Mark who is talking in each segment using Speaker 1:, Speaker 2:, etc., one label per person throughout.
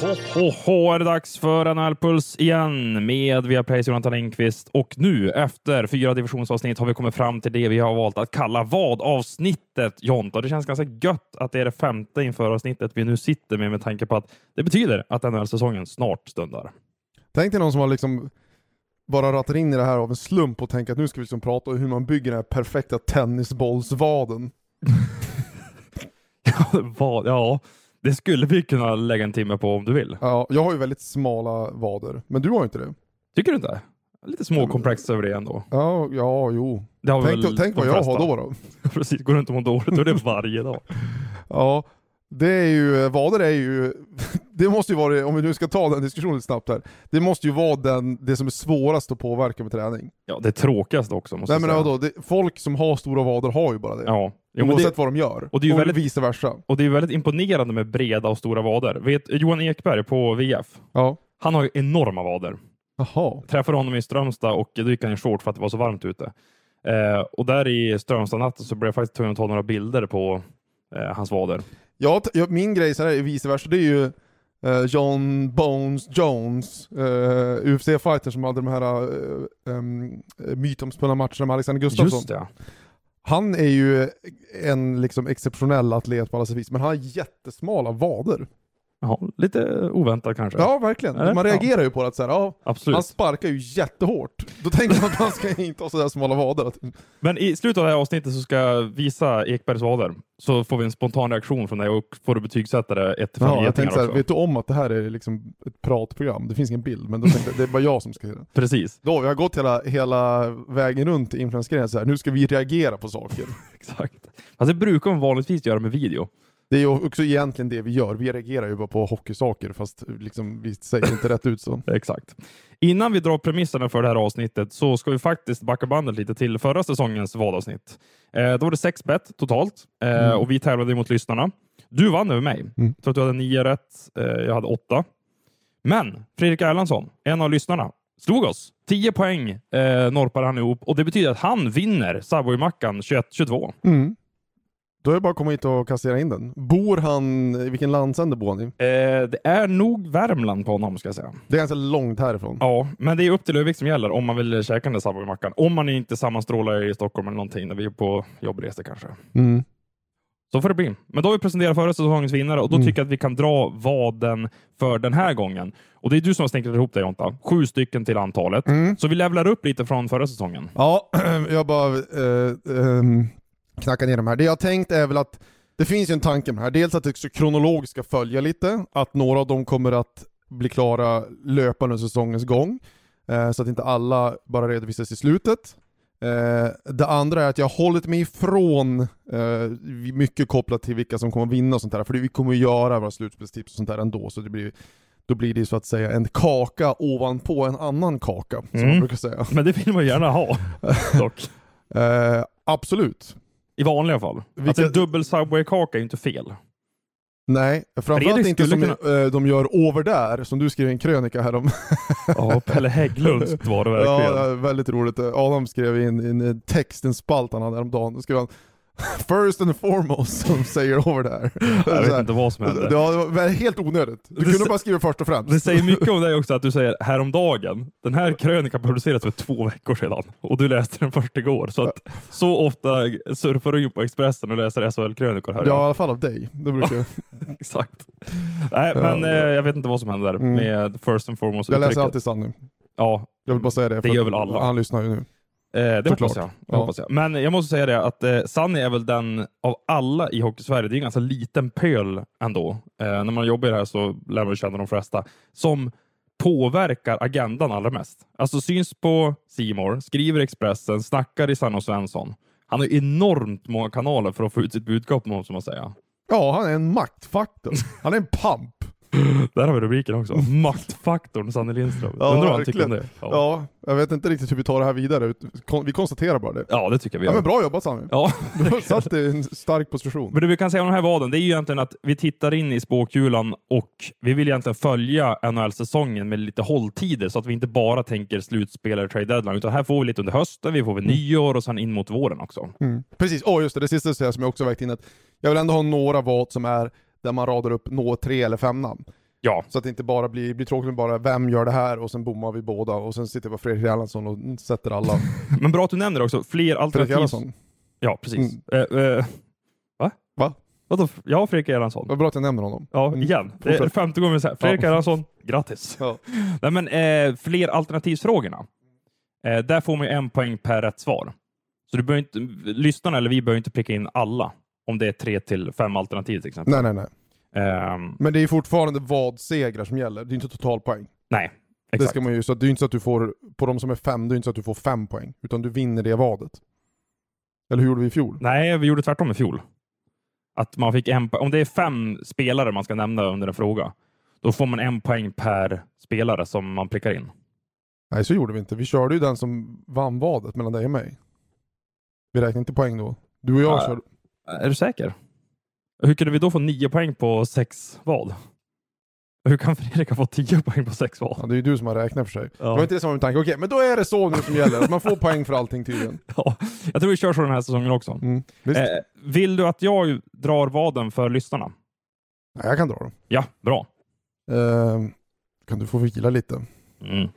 Speaker 1: Ho, ho, ho, är det dags för NHL-puls igen med Viaplays Jonathan Lindqvist. Och nu efter fyra divisionsavsnitt har vi kommit fram till det vi har valt att kalla vad-avsnittet. Jonta, det känns ganska gött att det är det femte inför avsnittet vi nu sitter med med tanke på att det betyder att NHL-säsongen snart stundar.
Speaker 2: Tänk dig någon som har liksom bara rattat in i det här av en slump och tänker att nu ska vi liksom prata om hur man bygger den här perfekta tennisbollsvaden.
Speaker 1: vad, ja, det skulle vi kunna lägga en timme på om du vill.
Speaker 2: Ja, jag har ju väldigt smala vader, men du har ju inte det.
Speaker 1: Tycker du inte? Lite småkomplex över det ändå.
Speaker 2: Ja, ja, jo. Tänk, tänk vad jag har då då.
Speaker 1: Precis, går runt och mår dåligt, då är det varje dag.
Speaker 2: Ja, det är ju, vader är ju, det måste ju vara, om vi nu ska ta den diskussionen snabbt här, det måste ju vara den, det som är svårast att påverka med träning.
Speaker 1: Ja, det tråkigaste också måste
Speaker 2: Nej
Speaker 1: jag
Speaker 2: men
Speaker 1: säga.
Speaker 2: vadå, det, folk som har stora vader har ju bara det.
Speaker 1: Ja, jo,
Speaker 2: Oavsett
Speaker 1: det,
Speaker 2: vad de gör.
Speaker 1: och det är ju väldigt-
Speaker 2: vice versa.
Speaker 1: och det är väldigt imponerande med breda och stora vader. Vet Johan Ekberg på VF?
Speaker 2: Ja.
Speaker 1: Han har ju enorma vader.
Speaker 2: Jaha.
Speaker 1: Träffade honom i Strömstad och då gick han i short för att det var så varmt ute. Eh, och där i Strömstad-natten så blev jag faktiskt tvungen att ta några bilder på eh, hans vader.
Speaker 2: Ja, min grej så här är vice versa, det är ju eh, John Bones Jones, uh, UFC-fighter som hade de här uh, um, mytomspunna matcherna med Alexander Gustafsson.
Speaker 1: Just det.
Speaker 2: Han är ju en liksom exceptionell atlet på alla sätt vis, men han har jättesmala vader.
Speaker 1: Ja, lite oväntat kanske.
Speaker 2: Ja, verkligen.
Speaker 1: Eller?
Speaker 2: Man reagerar ju på det att så här, ja,
Speaker 1: Absolut.
Speaker 2: han sparkar ju jättehårt. Då tänker man att man ska inte ha sådär smala vader.
Speaker 1: Men i slutet av det här avsnittet så ska jag visa Ekbergs vader. Så får vi en spontan reaktion från dig och får du betygsätta det 1 till 5
Speaker 2: Ja, jag tänkte så här, vet du om att det här är liksom ett pratprogram? Det finns ingen bild, men då tänkte jag, det är bara jag som ska göra det.
Speaker 1: Precis,
Speaker 2: Då, vi har gått hela, hela vägen runt influensgrejen så här. nu ska vi reagera på saker.
Speaker 1: exakt. Alltså det brukar man vanligtvis göra med video.
Speaker 2: Det är ju också egentligen det vi gör, vi reagerar ju bara på hockeysaker fast liksom, vi säger inte rätt ut så.
Speaker 1: Exakt. Innan vi drar premisserna för det här avsnittet så ska vi faktiskt backa bandet lite till förra säsongens vadavsnitt. Eh, då var det sex bet totalt eh,
Speaker 2: Mm.
Speaker 1: och vi tävlade mot lyssnarna. Du vann över mig.
Speaker 2: Mm.
Speaker 1: Jag tror att du hade nio rätt. Eh, jag hade åtta. Men Fredrik Erlandsson, en av lyssnarna, slog oss. 10 poäng eh, norpade han ihop och det betyder att han vinner Subway-mackan 21-22.
Speaker 2: Mm. Då är det bara att komma hit och kassera in den. Bor han, i vilken landsände bor han i?
Speaker 1: Eh, det är nog Värmland på honom ska jag säga.
Speaker 2: Det är ganska långt härifrån.
Speaker 1: Ja, men det är upp till Övik som gäller om man vill käka den där Subway-mackan. Om man inte sammanstrålar i Stockholm eller någonting när vi är på jobbresor kanske.
Speaker 2: Mm.
Speaker 1: Så får det bli. Men då har vi presenterat förra säsongens vinnare och då
Speaker 2: Mm.
Speaker 1: tycker jag att vi kan dra vaden för den här gången. Och det är du som har snickrat ihop det Jonta. Sju stycken till antalet.
Speaker 2: Mm.
Speaker 1: Så vi levlar upp lite från förra säsongen.
Speaker 2: Ja, jag bara eh, ehm, knackar ner de här. Det jag tänkt är väl att det finns ju en tanke med det här. Dels att det också kronologiskt ska följa lite, att några av dem kommer att bli klara löpande säsongens gång. Eh, så att inte alla bara redovisas i slutet. Eh, det andra är att jag har hållit mig ifrån eh, mycket kopplat till vilka som kommer vinna och sånt där, för vi kommer att göra våra slutspelstips och sånt där ändå, så det blir, då blir det så att säga en kaka ovanpå en annan kaka, som
Speaker 1: Mm.
Speaker 2: man brukar säga.
Speaker 1: Men det vill man ju gärna ha. Dock.
Speaker 2: Eh, absolut.
Speaker 1: I vanliga fall.
Speaker 2: Vilka-
Speaker 1: en dubbel Subway-kaka är ju inte fel.
Speaker 2: Nej, framförallt inte som
Speaker 1: skulle
Speaker 2: eh, de gör over där, som du skrev i en krönika här om.
Speaker 1: Ja, Pelle Hägglunds var det verkligen.
Speaker 2: ja, väldigt roligt. Adam skrev in en text, en spalt han hade häromdagen, då skrev han First and foremost, som säger over där.
Speaker 1: Jag vet
Speaker 2: här.
Speaker 1: inte vad som hände.
Speaker 2: Det var det var helt onödigt. Du
Speaker 1: Det
Speaker 2: kunde bara skriva först och främst.
Speaker 1: Det säger mycket om dig också att du säger häromdagen. Den här krönikan producerades för två veckor sedan och du läste den först igår. Så, att, så ofta surfar du in på Expressen och läser SHL-krönikor här.
Speaker 2: Ja, i alla fall av dig. Det brukar jag.
Speaker 1: Exakt. Nej, men eh, jag vet inte vad som händer
Speaker 2: Mm.
Speaker 1: med first and foremost
Speaker 2: jag läser alltid sanning.
Speaker 1: Ja,
Speaker 2: Jag vill bara säga det.
Speaker 1: Det gör väl alla.
Speaker 2: Han lyssnar ju nu.
Speaker 1: Det
Speaker 2: Såklart.
Speaker 1: hoppas jag. Det
Speaker 2: Ja.
Speaker 1: hoppas jag. Men jag måste säga det att eh, Sunny är väl den av alla i Hockeysverige, det är en ganska liten pöl ändå. Eh, när man jobbar i det här så lär man känna de flesta, som påverkar agendan allra mest. Alltså syns på Simor, skriver Expressen, snackar i Sanne Svensson. Han har enormt många kanaler för att få ut sitt budskap, måste man säga.
Speaker 2: Ja, han är en maktfaktor. Han är en pamp.
Speaker 1: Där har vi rubriken också. Maktfaktorn Sanne Lindström.
Speaker 2: Ja,
Speaker 1: Undrar vad han tycker om det. Ja.
Speaker 2: Ja, jag vet inte riktigt hur vi tar det här vidare. Vi konstaterar bara det.
Speaker 1: ja, det tycker vi
Speaker 2: Ja, men bra jobbat Sami.
Speaker 1: Ja.
Speaker 2: Du har satt dig i en stark position.
Speaker 1: Men det vi kan säga om den här vaden, det är ju egentligen att vi tittar in i spåkulan och vi vill egentligen följa NHL-säsongen med lite hålltider så att vi inte bara tänker slutspel eller trade deadline, utan här får vi lite under hösten, vi får vid nyår och sen in mot våren också.
Speaker 2: Mm. Precis, åh just det, det sista som jag också vägt in att jag vill ändå ha några vad som är där man radar upp nå tre eller fem namn.
Speaker 1: Ja,
Speaker 2: Så att det inte bara blir, blir tråkigt med bara vem gör det här och sen bommar vi båda och sen sitter vi Fredrik Erlandsson och sätter alla.
Speaker 1: men bra att du nämner också fler
Speaker 2: Fredrik
Speaker 1: alternativ.
Speaker 2: Erlandsson.
Speaker 1: Ja, precis.
Speaker 2: Mm.
Speaker 1: Eh, eh, va?
Speaker 2: Va?
Speaker 1: Vadå? Ja, Fredrik Erlandsson.
Speaker 2: Vad bra att jag nämner honom.
Speaker 1: Ja,
Speaker 2: Mm.
Speaker 1: igen. Det är femte gången vi säger Fredrik
Speaker 2: Ja.
Speaker 1: Erlandsson, grattis.
Speaker 2: Ja.
Speaker 1: Nej, men, eh, fler alternativsfrågorna. Eh, där får man ju en poäng per rätt svar. Så du behöver inte, lyssnarna eller vi behöver inte pricka in alla. Om det är tre till fem alternativ till exempel.
Speaker 2: Nej, nej, nej.
Speaker 1: Ehm,
Speaker 2: Men det är fortfarande vad segrar som gäller. Det är inte totalpoäng.
Speaker 1: nej,
Speaker 2: Det
Speaker 1: exakt.
Speaker 2: ska man ju, så det är inte så att du får, på de som är fem, det är inte så att du får fem poäng. Utan du vinner det vadet. Eller hur gjorde vi i fjol?
Speaker 1: Nej, vi gjorde tvärtom i fjol. Att man fick en, om det är fem spelare man ska nämna under en fråga, då får man en poäng per spelare som man prickar in.
Speaker 2: Nej, så gjorde vi inte. Vi körde ju den som vann vadet mellan dig och mig. Vi räknar inte poäng då. Du och jag
Speaker 1: Ja.
Speaker 2: körde...
Speaker 1: Är du säker? Hur kunde vi då få nio poäng på sex vad? Hur kan Fredrik ha fått tio poäng på sex vad?
Speaker 2: Ja, det är ju du som har räknat för sig. Det var
Speaker 1: Ja.
Speaker 2: inte det som var min tanke. Okej, men då är det så nu som gäller. Man får poäng för allting tydligen.
Speaker 1: Ja, jag tror vi kör så den här säsongen också.
Speaker 2: Mm.
Speaker 1: Eh, vill du att jag drar vaden för lyssnarna?
Speaker 2: Nej, jag kan dra dem.
Speaker 1: Ja, bra.
Speaker 2: Eh, kan du få vila lite?
Speaker 1: Mm.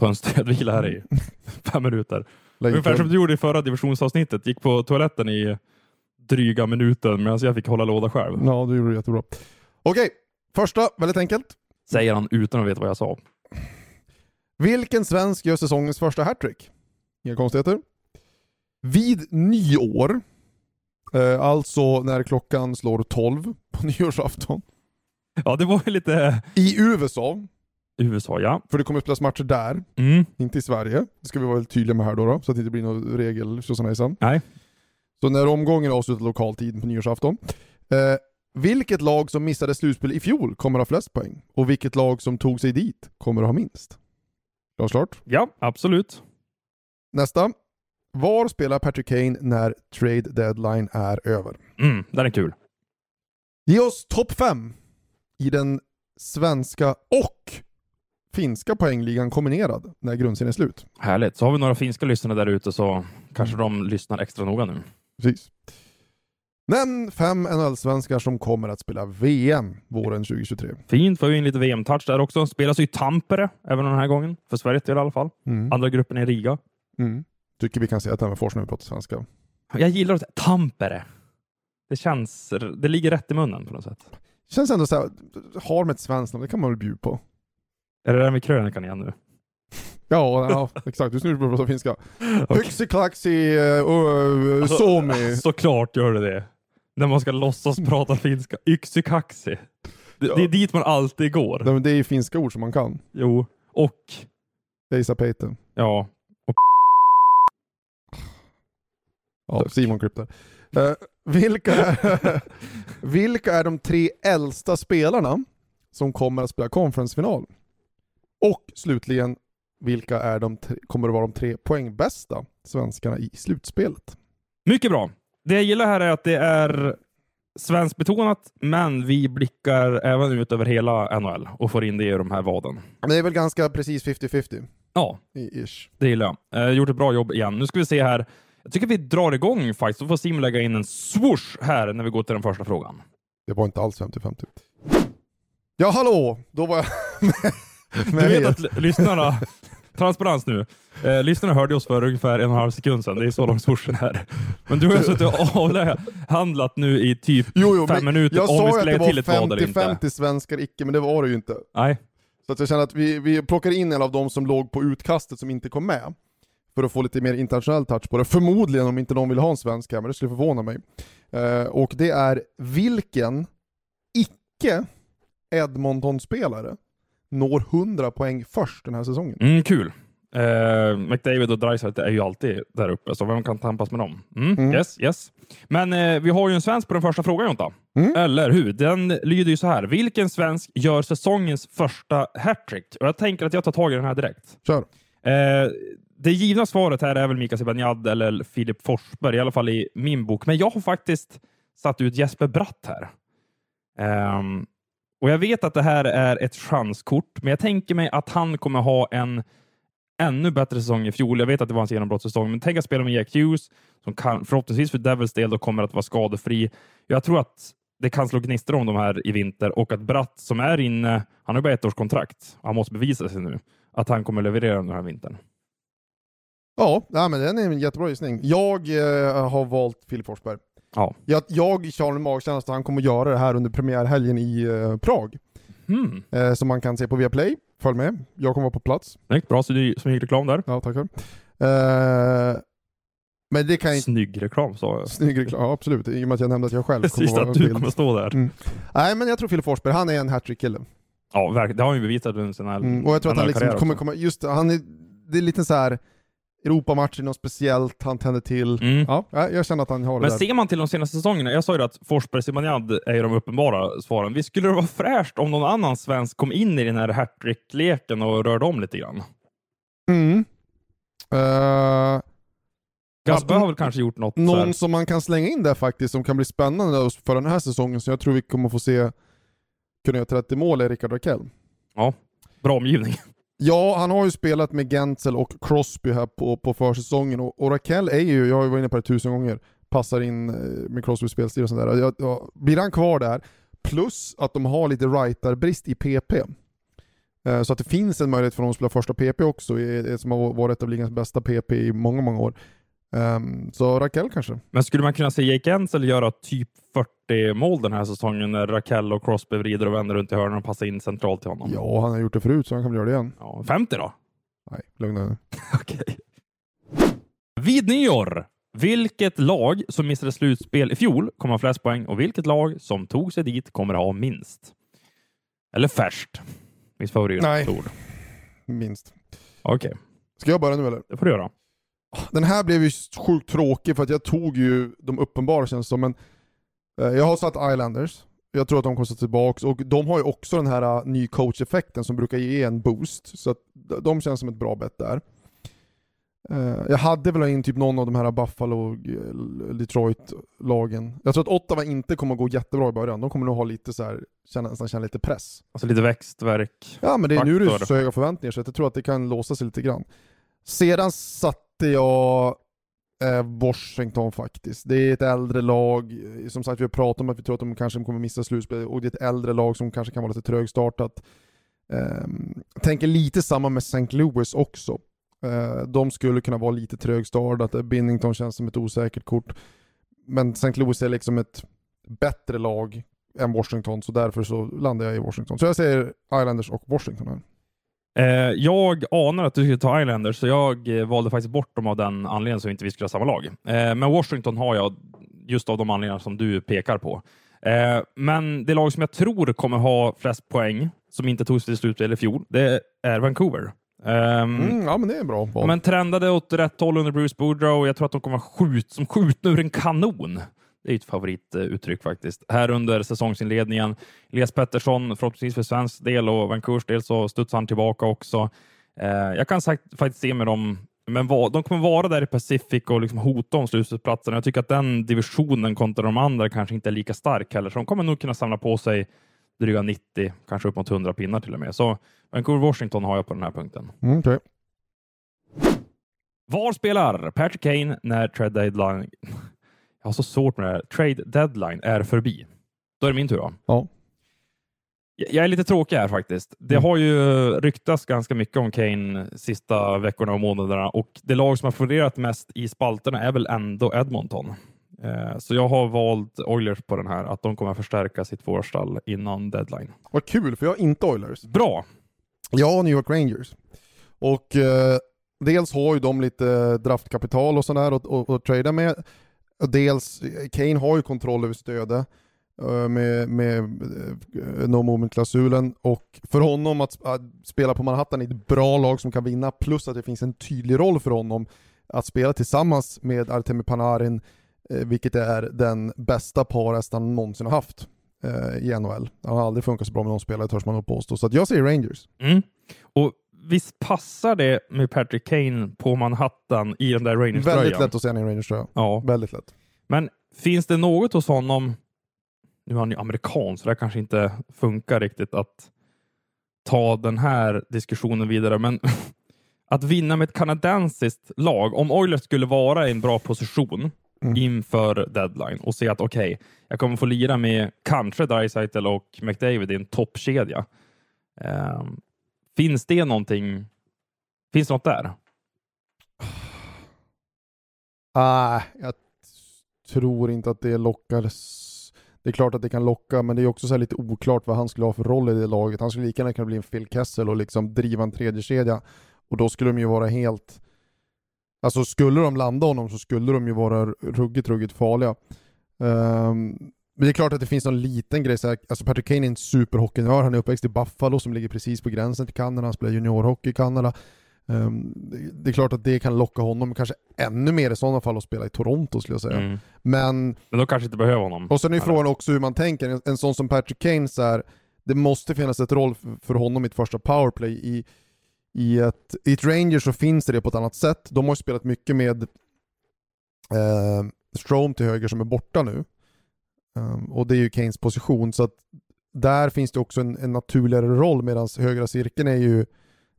Speaker 1: Ta en stödvila här i fem minuter. Ungefär som du gjorde i förra divisionsavsnittet. Gick på toaletten i dryga minuten medan jag fick hålla låda själv.
Speaker 2: Ja, du gjorde det jättebra. Okej, första, väldigt enkelt.
Speaker 1: Säger han utan att veta vad jag sa.
Speaker 2: Vilken svensk gör säsongens första hattrick? Inga konstigheter. Vid nyår, eh, alltså när klockan slår 12 på nyårsafton,
Speaker 1: Ja, det var ju lite
Speaker 2: i USA,
Speaker 1: USA, ja.
Speaker 2: för det kommer att spelas matcher där,
Speaker 1: Mm.
Speaker 2: inte i Sverige. Det ska vi vara väldigt tydliga med här då, då så att det inte blir någon regel tjosanejsan.
Speaker 1: Nej.
Speaker 2: Så när omgången är avslutad lokal tid på nyårsafton. Eh, vilket lag som missade slutspel i fjol kommer ha flest poäng? Och vilket lag som tog sig dit kommer att ha minst? Glasklart?
Speaker 1: Ja, absolut.
Speaker 2: Nästa. Var spelar Patrick Kane när trade deadline är över?
Speaker 1: Mm, den är kul.
Speaker 2: Ge oss topp 5 i den svenska och finska poängligan kombinerad när grundserien är slut.
Speaker 1: Härligt. Så har vi några finska lyssnare där ute så kanske de lyssnar extra noga nu.
Speaker 2: Precis. Nämn fem NHL-svenskar som kommer att spela VM våren 2023.
Speaker 1: Fint, får vi in lite VM-touch där också. Spelas ju i Tampere även den här gången. För Sveriges del i alla fall.
Speaker 2: Mm.
Speaker 1: Andra gruppen är Riga.
Speaker 2: Mm. Tycker vi kan säga att Tammerfors när vi pratar svenska.
Speaker 1: Jag gillar att Tampere. Det känns, det ligger rätt i munnen på något sätt.
Speaker 2: Känns ändå så här, har med ett svenskt namn, det kan man väl bjuda på.
Speaker 1: Är det där med krönikan igen nu?
Speaker 2: Ja, ja exakt. Just nu börjar vi prata finska.
Speaker 1: Okej.
Speaker 2: Hyxiklaxi uh,
Speaker 1: Alltså,
Speaker 2: Suomi.
Speaker 1: Såklart gör det det. När man ska låtsas prata finska. Yxikaxi. Det,
Speaker 2: Ja.
Speaker 1: det är dit man alltid går.
Speaker 2: Nej, men Det är ju finska ord som man kan.
Speaker 1: Jo. Och,
Speaker 2: Esa Peite.
Speaker 1: ja.
Speaker 2: Ja,
Speaker 1: Tack.
Speaker 2: Simon klippte. Uh, vilka, är, vilka är de tre äldsta spelarna som kommer att spela konferensfinal? Och slutligen, vilka är de tre, kommer att vara de tre poängbästa svenskarna i slutspelet?
Speaker 1: Mycket bra. Det jag gillar här är att det är svenskbetonat, men vi blickar även ut över hela NHL och får in det i de här vaden.
Speaker 2: Det är väl ganska precis 50-50
Speaker 1: Ja,
Speaker 2: ish.
Speaker 1: det gillar jag. Eh, gjort ett bra jobb igen. Nu ska vi se här. Jag tycker vi drar igång faktiskt. Så får Simon lägga in en swoosh här när vi går till den första frågan.
Speaker 2: Det var inte alls 50-50. Ja, hallå! Då var jag.
Speaker 1: Du vet att lyssnarna, transparens nu, eh, lyssnarna hörde oss för ungefär en och en halv sekund sedan. Det är så lång swooshen är. Men du har ju suttit och avhandlat nu i typ
Speaker 2: Jo, jo,
Speaker 1: fem minuter
Speaker 2: jag
Speaker 1: om
Speaker 2: sa
Speaker 1: vi ska
Speaker 2: att det
Speaker 1: lägga till ett vad
Speaker 2: var
Speaker 1: eller inte.
Speaker 2: 50-50 svenskar icke, men det var det ju inte.
Speaker 1: Nej.
Speaker 2: Så att jag känner att vi, vi plockar in en av dem som låg på utkastet som inte kom med. för att få lite mer internationell touch på det. Förmodligen om inte någon vill ha en svensk här, men det skulle förvåna mig. Eh, och det är vilken icke Edmonton-spelare når 100 poäng först den här säsongen?
Speaker 1: Mm, kul. Uh, McDavid och Dreisaitl är ju alltid där uppe, så vem kan tampas med dem? Mm,
Speaker 2: Mm.
Speaker 1: Yes, yes. Men uh, vi har ju en svensk på den första frågan, Jonta.
Speaker 2: Mm.
Speaker 1: Eller hur? Den lyder ju så här. Vilken svensk gör säsongens första hattrick? Och jag tänker att jag tar tag i den här direkt.
Speaker 2: Kör.
Speaker 1: Uh, det givna svaret här är väl Mika Zibanejad eller Filip Forsberg, i alla fall i min bok. Men jag har faktiskt satt ut Jesper Bratt här. Ehm, och Jag vet att det här är ett chanskort, men jag tänker mig att han kommer ha en ännu bättre säsong i fjol. Jag vet att det var hans genombrottssäsong, men tänk att spela med Jack Hughes, som kan, förhoppningsvis för Devils del då kommer att vara skadefri. Jag tror att det kan slå gnistor om de här i vinter och att Bratt som är inne, han har bara ett års kontrakt. Han måste bevisa sig nu, att han kommer leverera den här vintern.
Speaker 2: Ja, nej, men den är en jättebra gissning. Jag eh, har valt Filip Forsberg.
Speaker 1: Ja.
Speaker 2: Jag, jag känner en magkänsla att han kommer göra det här under premiärhelgen i eh, Prag.
Speaker 1: Hmm.
Speaker 2: Eh, som man kan se på Viaplay. Följ med, jag kommer vara på plats.
Speaker 1: Snyggt, bra snygg reklam där.
Speaker 2: Ja, tackar. Eh, men det kan.
Speaker 1: Snygg reklam sa jag.
Speaker 2: Snygg reklam, ja, absolut. I och med att jag nämnde att jag själv kommer
Speaker 1: Precis, att du
Speaker 2: bild.
Speaker 1: kommer stå där.
Speaker 2: Mm. Nej, men jag tror Filip Forsberg, han är en hattrick-kille.
Speaker 1: Ja, verkligen. Det har han ju bevisat under sin här
Speaker 2: Mm. Och jag tror att han liksom kommer komma, just han är, det är lite så här Europamatcher, något speciellt, han tänder till.
Speaker 1: Mm.
Speaker 2: Ja, ja, jag känner att han har det
Speaker 1: Men
Speaker 2: där.
Speaker 1: ser man till de senaste säsongerna, jag sa ju att Forsberg Zibanejad är ju de uppenbara svaren. Visst skulle det vara fräscht om någon annan svensk kom in i den här hattrick-leken och rörde om lite grann?
Speaker 2: Mm. Eh,
Speaker 1: Gabbe
Speaker 2: Ja,
Speaker 1: har väl kanske gjort något
Speaker 2: Någon som man kan slänga in där faktiskt, som kan bli spännande för den här säsongen, så jag tror vi kommer få se kunna göra 30 mål, är Rickard Rakell.
Speaker 1: bra omgivning.
Speaker 2: Ja, han har ju spelat med Gentzel och Crosby här på, på försäsongen och, och Raquel är ju, jag har ju varit inne på det tusen gånger, passar in eh, med Crosbys spelstil och sånt där. Jag, jag, blir han kvar där, plus att de har lite writerbrist i PP. Eh, Så att det finns en möjlighet för dem att spela första PP också, i- som har varit ett av ligans bästa PP i många, många år. Ehm, Så Rakell kanske.
Speaker 1: Men skulle man kunna se Jake Ensel göra typ 40 mål den här säsongen när Rakell och Crosby vrider och vänder runt i hörnen och passar in centralt till honom?
Speaker 2: Ja, han har gjort det förut så han kan göra det igen.
Speaker 1: Ja, 50 då?
Speaker 2: Nej, lugna dig.
Speaker 1: Okej. Vid nyår, vilket lag som missade slutspel i fjol kommer ha flest poäng och vilket lag som tog sig dit kommer ha minst? Eller färskt. Mitt favoritord.
Speaker 2: Minst.
Speaker 1: Okej,
Speaker 2: Ska jag börja nu eller?
Speaker 1: det får du göra.
Speaker 2: Den här blev ju sjukt tråkig för att jag tog ju de uppenbara känns som, men eh, jag har satt Islanders. Jag tror att de kommer att tillbaka och de har ju också den här uh, ny coach-effekten som brukar ge en boost. Så att de känns som ett bra bett där. Eh, jag hade väl in typ någon av de här Buffalo, eh, Detroit-lagen. Jag tror att Ottawa inte kommer att gå jättebra i början. De kommer nog ha lite så här, känna, nästan känna lite press.
Speaker 1: Alltså lite växtverk.
Speaker 2: Ja men det, är- nu är det
Speaker 1: Faktor.
Speaker 2: så höga förväntningar så jag tror att det kan låsa sig lite grann. Sedan satte jag eh, Washington faktiskt. Det är ett äldre lag, som sagt vi har pratat om att vi tror att de kanske kommer missa slutspelet och det är ett äldre lag som kanske kan vara lite trögstartat. Jag tänker lite samma med St. Louis också. Eh, de skulle kunna vara lite trögstartat, Binnington känns som ett osäkert kort. Men St. Louis är liksom ett bättre lag än Washington, så därför så landar jag i Washington. Så jag säger Islanders och Washington här.
Speaker 1: Eh, jag anar att du skulle ta Islanders, så jag eh, valde faktiskt bort dem av den anledningen så inte vi skulle ha samma lag. Eh, men Washington har jag just av de anledningar som du pekar på. Men det lag som jag tror kommer ha flest poäng, som inte tog sig till slutspel i fjol, det är Vancouver. Ehm,
Speaker 2: Mm, ja men det är bra val.
Speaker 1: Men trendade åt rätt håll under Bruce Boudreau. Jag tror att de kommer skjut, som skjutna ur en kanon. Det är ett favorituttryck faktiskt. Här under säsongsinledningen. Elias Pettersson, förhoppningsvis för svensk del och Vancouvers del så studsar han tillbaka också. Eh, jag kan sagt, faktiskt se med dem, men vad, de kommer vara där i Pacific och liksom hota om slutspelsplatsen. Jag tycker att den divisionen kontra de andra kanske inte är lika stark heller, så de kommer nog kunna samla på sig dryga 90, kanske upp mot 100 pinnar till och med. Så Vancouver-Washington har jag på den här punkten.
Speaker 2: Mm, okej.
Speaker 1: Var spelar Patrick Kane när trade deadline... Jag har så svårt med det här. Trade deadline är förbi. Då är det min tur va?
Speaker 2: Ja.
Speaker 1: Jag är lite tråkig här faktiskt. Det
Speaker 2: Mm.
Speaker 1: har ju ryktats ganska mycket om Kane sista veckorna och månaderna och det lag som har florerat mest i spalterna är väl ändå Edmonton. Eh, Så jag har valt Oilers på den här, att de kommer förstärka sitt forwardstall innan deadline.
Speaker 2: Vad kul, för jag har inte Oilers.
Speaker 1: Bra!
Speaker 2: Jag har New York Rangers. Och eh, dels har ju de lite draftkapital och sådär att trada med. Dels, Kane har ju kontroll över stödet eh, med, med eh, no moment-klausulen och för honom att, att, spela på Manhattan i ett bra lag som kan vinna plus att det finns en tydlig roll för honom att spela tillsammans med Artemi Panarin eh, vilket är den bästa parhäst han någonsin har haft i NHL. Han har aldrig funkat så bra med någon spelare törs man nog påstå. Så jag säger Rangers.
Speaker 1: Mm. Och visst passar det med Patrick Kane på Manhattan i den där Rangers-tröjan?
Speaker 2: Väldigt lätt att se en Rangers-tröja.
Speaker 1: Ja.
Speaker 2: Väldigt lätt.
Speaker 1: Men finns det något hos honom, nu är han ju amerikan så det kanske inte funkar riktigt att ta den här diskussionen vidare, men att vinna med ett kanadensiskt lag, om Oilers skulle vara i en bra position mm. inför deadline och se att okej, okay, jag kommer få lira med kanske Dreisaitl och McDavid i en toppkedja. Um, Finns det någonting? Finns det något där?
Speaker 2: Ah, jag tror inte att det lockar. Det är klart att det kan locka, men det är också så lite oklart vad han skulle ha för roll i det laget. Han skulle lika gärna kunna bli en Phil Kessel och liksom driva en tredje kedja och då skulle de ju vara helt... Alltså skulle de landa honom så skulle de ju vara ruggigt, ruggigt farliga. Um, men det är klart att det finns någon liten grej, så här, alltså Patrick Kane är en superhockeynörd, han är uppväxt i Buffalo som ligger precis på gränsen till Kanada, han spelar juniorhockey i Kanada. Um, det, är klart att det kan locka honom, kanske ännu mer i sådana fall att spela i Toronto skulle jag säga. Mm. Men,
Speaker 1: Men då kanske inte behöver honom.
Speaker 2: Och sen är ju frågan också hur man tänker, en, en sån som Patrick Kane så här, det måste finnas ett roll för, för honom i ett första powerplay. I, i, ett, I ett Rangers så finns det det på ett annat sätt. De har ju spelat mycket med eh, Strom till höger som är borta nu. Um, och det är ju Kanes position, så att där finns det också en, en naturligare roll medan högra cirkeln är ju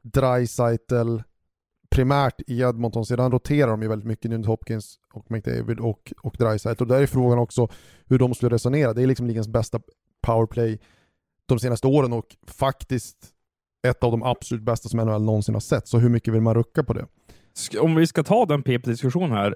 Speaker 2: Dreisaitl primärt i Edmonton, sedan roterar de ju väldigt mycket nu Hopkins och McDavid och, och Dreisaitl. Och där är frågan också hur de skulle resonera. Det är liksom ligans bästa powerplay de senaste åren och faktiskt ett av de absolut bästa som NHL någonsin har sett. Så hur mycket vill man rucka på det?
Speaker 1: Om vi ska ta den PP-diskussionen här,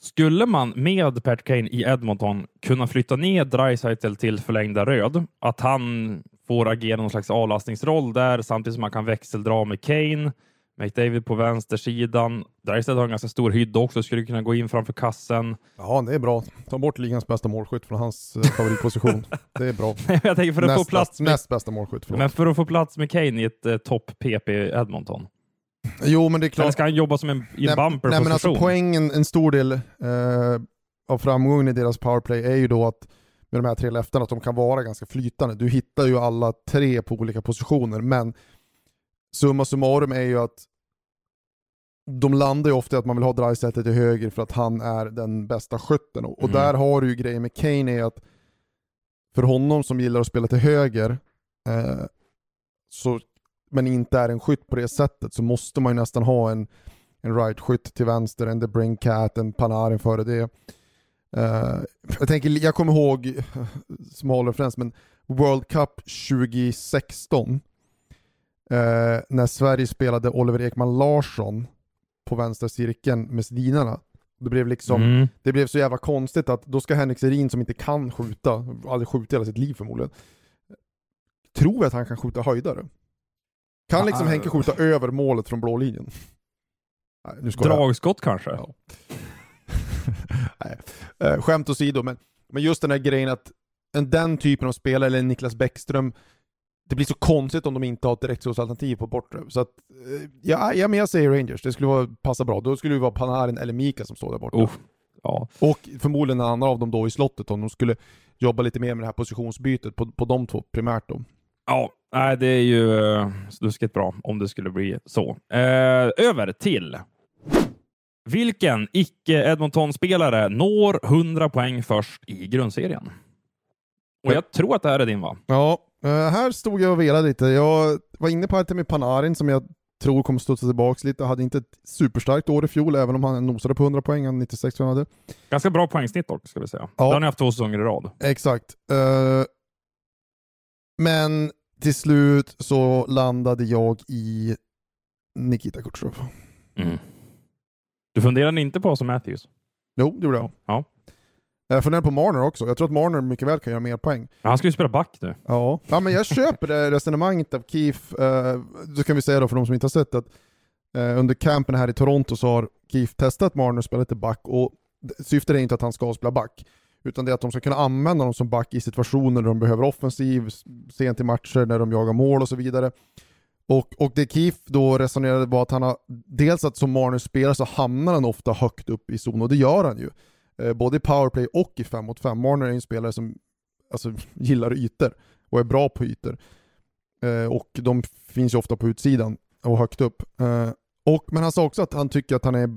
Speaker 1: skulle man med Pat Kane i Edmonton kunna flytta ner Dreisaitl till förlängda röd, att han får agera någon slags avlastningsroll där samtidigt som man kan växeldra med Kane, McDavid på vänstersidan. Dreisaitl har en ganska stor hydda också, skulle kunna gå in framför kassen.
Speaker 2: Ja, det är bra. Ta bort ligans bästa målskytt från hans eh, favoritposition. det är bra.
Speaker 1: Jag tänker för att näst, få plats
Speaker 2: med... näst bästa målskytt. Förlåt.
Speaker 1: Men för att få plats med Kane i ett eh, topp-PP Edmonton.
Speaker 2: Jo, men det är klart.
Speaker 1: Eller ska han jobba som en, i en bumper
Speaker 2: Nej, men alltså poängen, en stor del eh, av framgången i deras powerplay är ju då att med de här tre lefterna, att de kan vara ganska flytande. Du hittar ju alla tre på olika positioner, men summa summarum är ju att de landar ju ofta i att man vill ha Dreisaitl till höger för att han är den bästa skytten. Och mm. där har du ju grejen med Kane är att för honom som gillar att spela till höger eh, så men inte är en skytt på det sättet så måste man ju nästan ha en, en right-skytt till vänster, en The Cat, en Panarin före det. Uh, jag, tänker, jag kommer ihåg, smal referens, men World Cup 2016 uh, när Sverige spelade Oliver Ekman Larsson på vänstra cirkeln med Sedinarna. Det blev, liksom, mm. det blev så jävla konstigt att då ska Henrik Sedin som inte kan skjuta, aldrig skjutit hela sitt liv förmodligen, tror att han kan skjuta höjdare. Kan liksom ah, Henke skjuta över målet från blå linjen?
Speaker 1: Nej, Dragskott kanske? Ja.
Speaker 2: Nej. Eh, skämt åsido, men, men just den här grejen att en, den typen av spelare, eller Niklas Bäckström, det blir så konstigt om de inte har ett direktsorsalternativ på bortre. Så att, eh, ja, ja, men jag säger Rangers, det skulle vara, passa bra. Då skulle det vara Panarin eller Mika som står där borta. Oh, ja. Och förmodligen en annan av dem då i slottet om de skulle jobba lite mer med det här positionsbytet på, på de två primärt då.
Speaker 1: Ja, nej, det är ju uh, sluskigt bra om det skulle bli så. Uh, över till vilken icke-Edmonton-spelare når 100 poäng först i grundserien? Och jag tror att det här är din va?
Speaker 2: Ja, uh, här stod jag och velade lite. Jag var inne på Artemi Panarin som jag tror kommer studsa tillbaka lite. Hade inte ett superstarkt år i fjol, även om han nosade på 100 poäng, han 96 tror jag hade.
Speaker 1: Ganska bra poängsnitt dock, ska vi säga. Ja. Det har ni haft två säsonger i rad.
Speaker 2: Exakt. Uh, men till slut så landade jag i Nikita Kutjerov. Mm.
Speaker 1: Du funderade inte på som Matthews?
Speaker 2: Jo, det gjorde jag.
Speaker 1: Ja.
Speaker 2: Jag funderar på Marner också. Jag tror att Marner mycket väl kan göra mer poäng.
Speaker 1: han ska ju spela back nu.
Speaker 2: Ja, ja men jag köper det resonemanget av Keith. Då kan vi säga då för de som inte har sett att Eh, under campen här i Toronto så har Keith testat Marner att spela lite back och syftet är inte att han ska spela back, utan det är att de ska kunna använda dem som back i situationer där de behöver offensiv, sent i matcher, när de jagar mål och så vidare. Och, och det Keef då resonerade var att han har, dels att som Marner spelar så hamnar han ofta högt upp i zon, och det gör han ju. Eh, både i powerplay och i 5 mot 5. Marner är en spelare som alltså, gillar ytor och är bra på ytor. Eh, och de finns ju ofta på utsidan och högt upp. Eh, och, men han sa också att han tycker att han är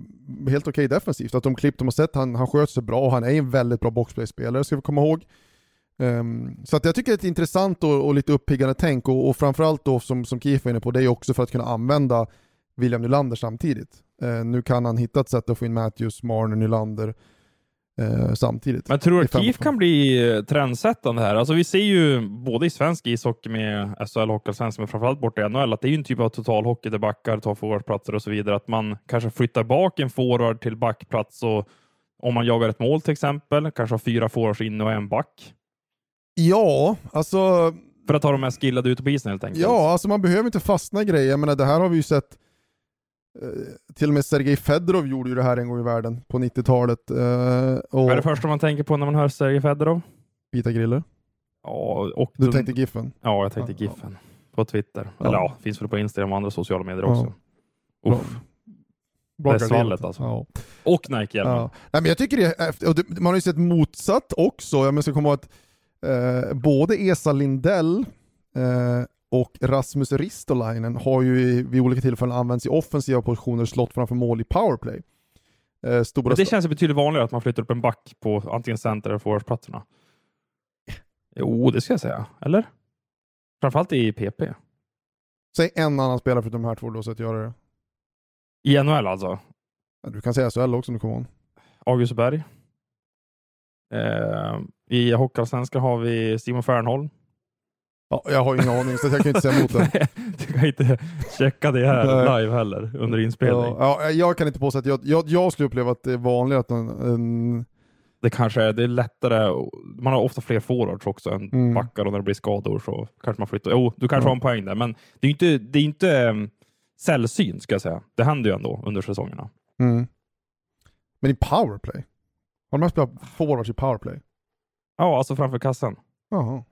Speaker 2: helt okej okay defensivt, att de klipp de har sett, han, han sköter sig bra och han är en väldigt bra boxplayspelare ska vi komma ihåg. Um, så att jag tycker det är ett intressant och, och lite uppiggande tänk och, och framförallt då som, som Keith var inne på, det är också för att kunna använda William Nylander samtidigt. Uh, nu kan han hitta ett sätt att få in Matthews, Marner, Nylander eh, samtidigt.
Speaker 1: Men tror du att KIF kan bli eh, trendsättande här? Alltså vi ser ju både i svensk ishockey med SHL Hockeyallsvenskan, men framförallt borta i NHL, att det är ju en typ av totalhockey där backar tar forwardplatser och så vidare. Att man kanske flyttar bak en forward till backplats och om man jagar ett mål till exempel, kanske har fyra forwards inne och en back.
Speaker 2: Ja, alltså...
Speaker 1: För att ha de mest skillade ute på isen helt enkelt.
Speaker 2: Ja, alltså man behöver inte fastna i grejer. Men det här har vi ju sett till och med Sergej Fedorov gjorde ju det här en gång i världen på 90-talet.
Speaker 1: Eh, Vad är det första man tänker på när man hör Sergej Fedorov?
Speaker 2: Vita griller.
Speaker 1: Ja, och
Speaker 2: du tänkte Giffen?
Speaker 1: Ja, jag tänkte Giffen. På Twitter. Ja. Eller ja, finns väl på Instagram och andra sociala medier också. Ja. Uff. Bra. Det svallet alltså. Ja. Och Nike-hjälmen. Ja.
Speaker 2: Nej, men jag tycker det man har ju sett motsatt också. Jag ska komma ihåg att eh, både Esa Lindell eh, och Rasmus Ristolainen har ju vid olika tillfällen använts i offensiva positioner och slått framför mål i powerplay.
Speaker 1: Eh, stora det känns betydligt vanligare att man flyttar upp en back på antingen center eller forwardsplatserna. Jo, det ska jag säga. Eller? Framförallt i PP.
Speaker 2: Säg en annan spelare för de här två du har sett göra det.
Speaker 1: I NHL alltså?
Speaker 2: Du kan säga SHL också om du kommer ihåg.
Speaker 1: August Berg. Eh, I Hockeyallsvenskan har vi Simon Fernholm.
Speaker 2: Ja, jag har ingen aning, så jag kan inte säga emot det.
Speaker 1: du kan inte checka det här live heller, under inspelning.
Speaker 2: Ja, ja, jag kan inte påstå att jag, jag, jag skulle uppleva att det är vanligare att en, en...
Speaker 1: Det kanske är, det är lättare, man har ofta fler forwards också än mm. backar och när det blir skador så kanske man flyttar. Jo, du kanske ja. har en poäng där, men det är inte, det är inte um, sällsynt ska jag säga. Det händer ju ändå under säsongerna.
Speaker 2: Mm. Men i powerplay? Har de spelat forwards i powerplay?
Speaker 1: Ja, alltså framför kassan.
Speaker 2: Jaha.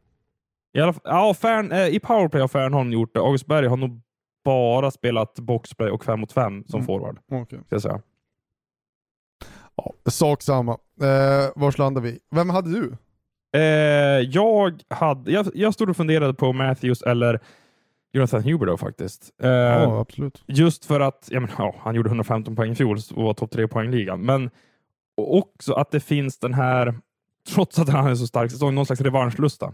Speaker 1: I, alla, ja, Fern, eh, I powerplay har Fernholm gjort det. August Berg har nog bara spelat boxplay och 5 mot 5 som mm. forward.
Speaker 2: Okay.
Speaker 1: Ska säga.
Speaker 2: Ja, sak samma. Eh, vars landar vi? Vem hade du?
Speaker 1: Eh, jag, hade, jag, jag stod och funderade på Matthews eller Jonathan Huber faktiskt.
Speaker 2: Eh, ja, absolut.
Speaker 1: Just för att ja, men, ja, han gjorde 115 poäng i fjol och var topp 3 poängligan. Men också att det finns den här, trots att han är så stark säsong, någon slags revanschlusta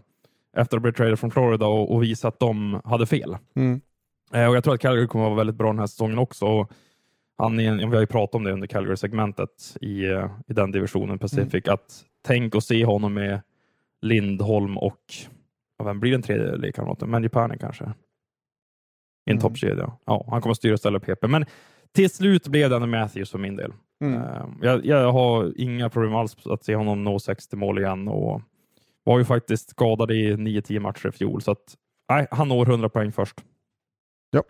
Speaker 1: efter att ha blivit traded från Florida och, och visa att de hade fel.
Speaker 2: Mm.
Speaker 1: Eh, och Jag tror att Calgary kommer att vara väldigt bra den här säsongen också. Och han är, vi har ju pratat om det under Calgary-segmentet i, eh, i den divisionen Pacific, mm. att tänk att se honom med Lindholm och vem blir den tredje lekkamraten? Manjapane kanske? I en mm. toppkedja. Ja, han kommer att styra och ställa PP. Men till slut blev det Matthews för min del. Mm. Uh, jag, jag, har inga problem alls att se honom nå 60 mål igen och var ju faktiskt skadad i 9-10 matcher i fjol, så att nej, han når 100 poäng först.
Speaker 2: Ja.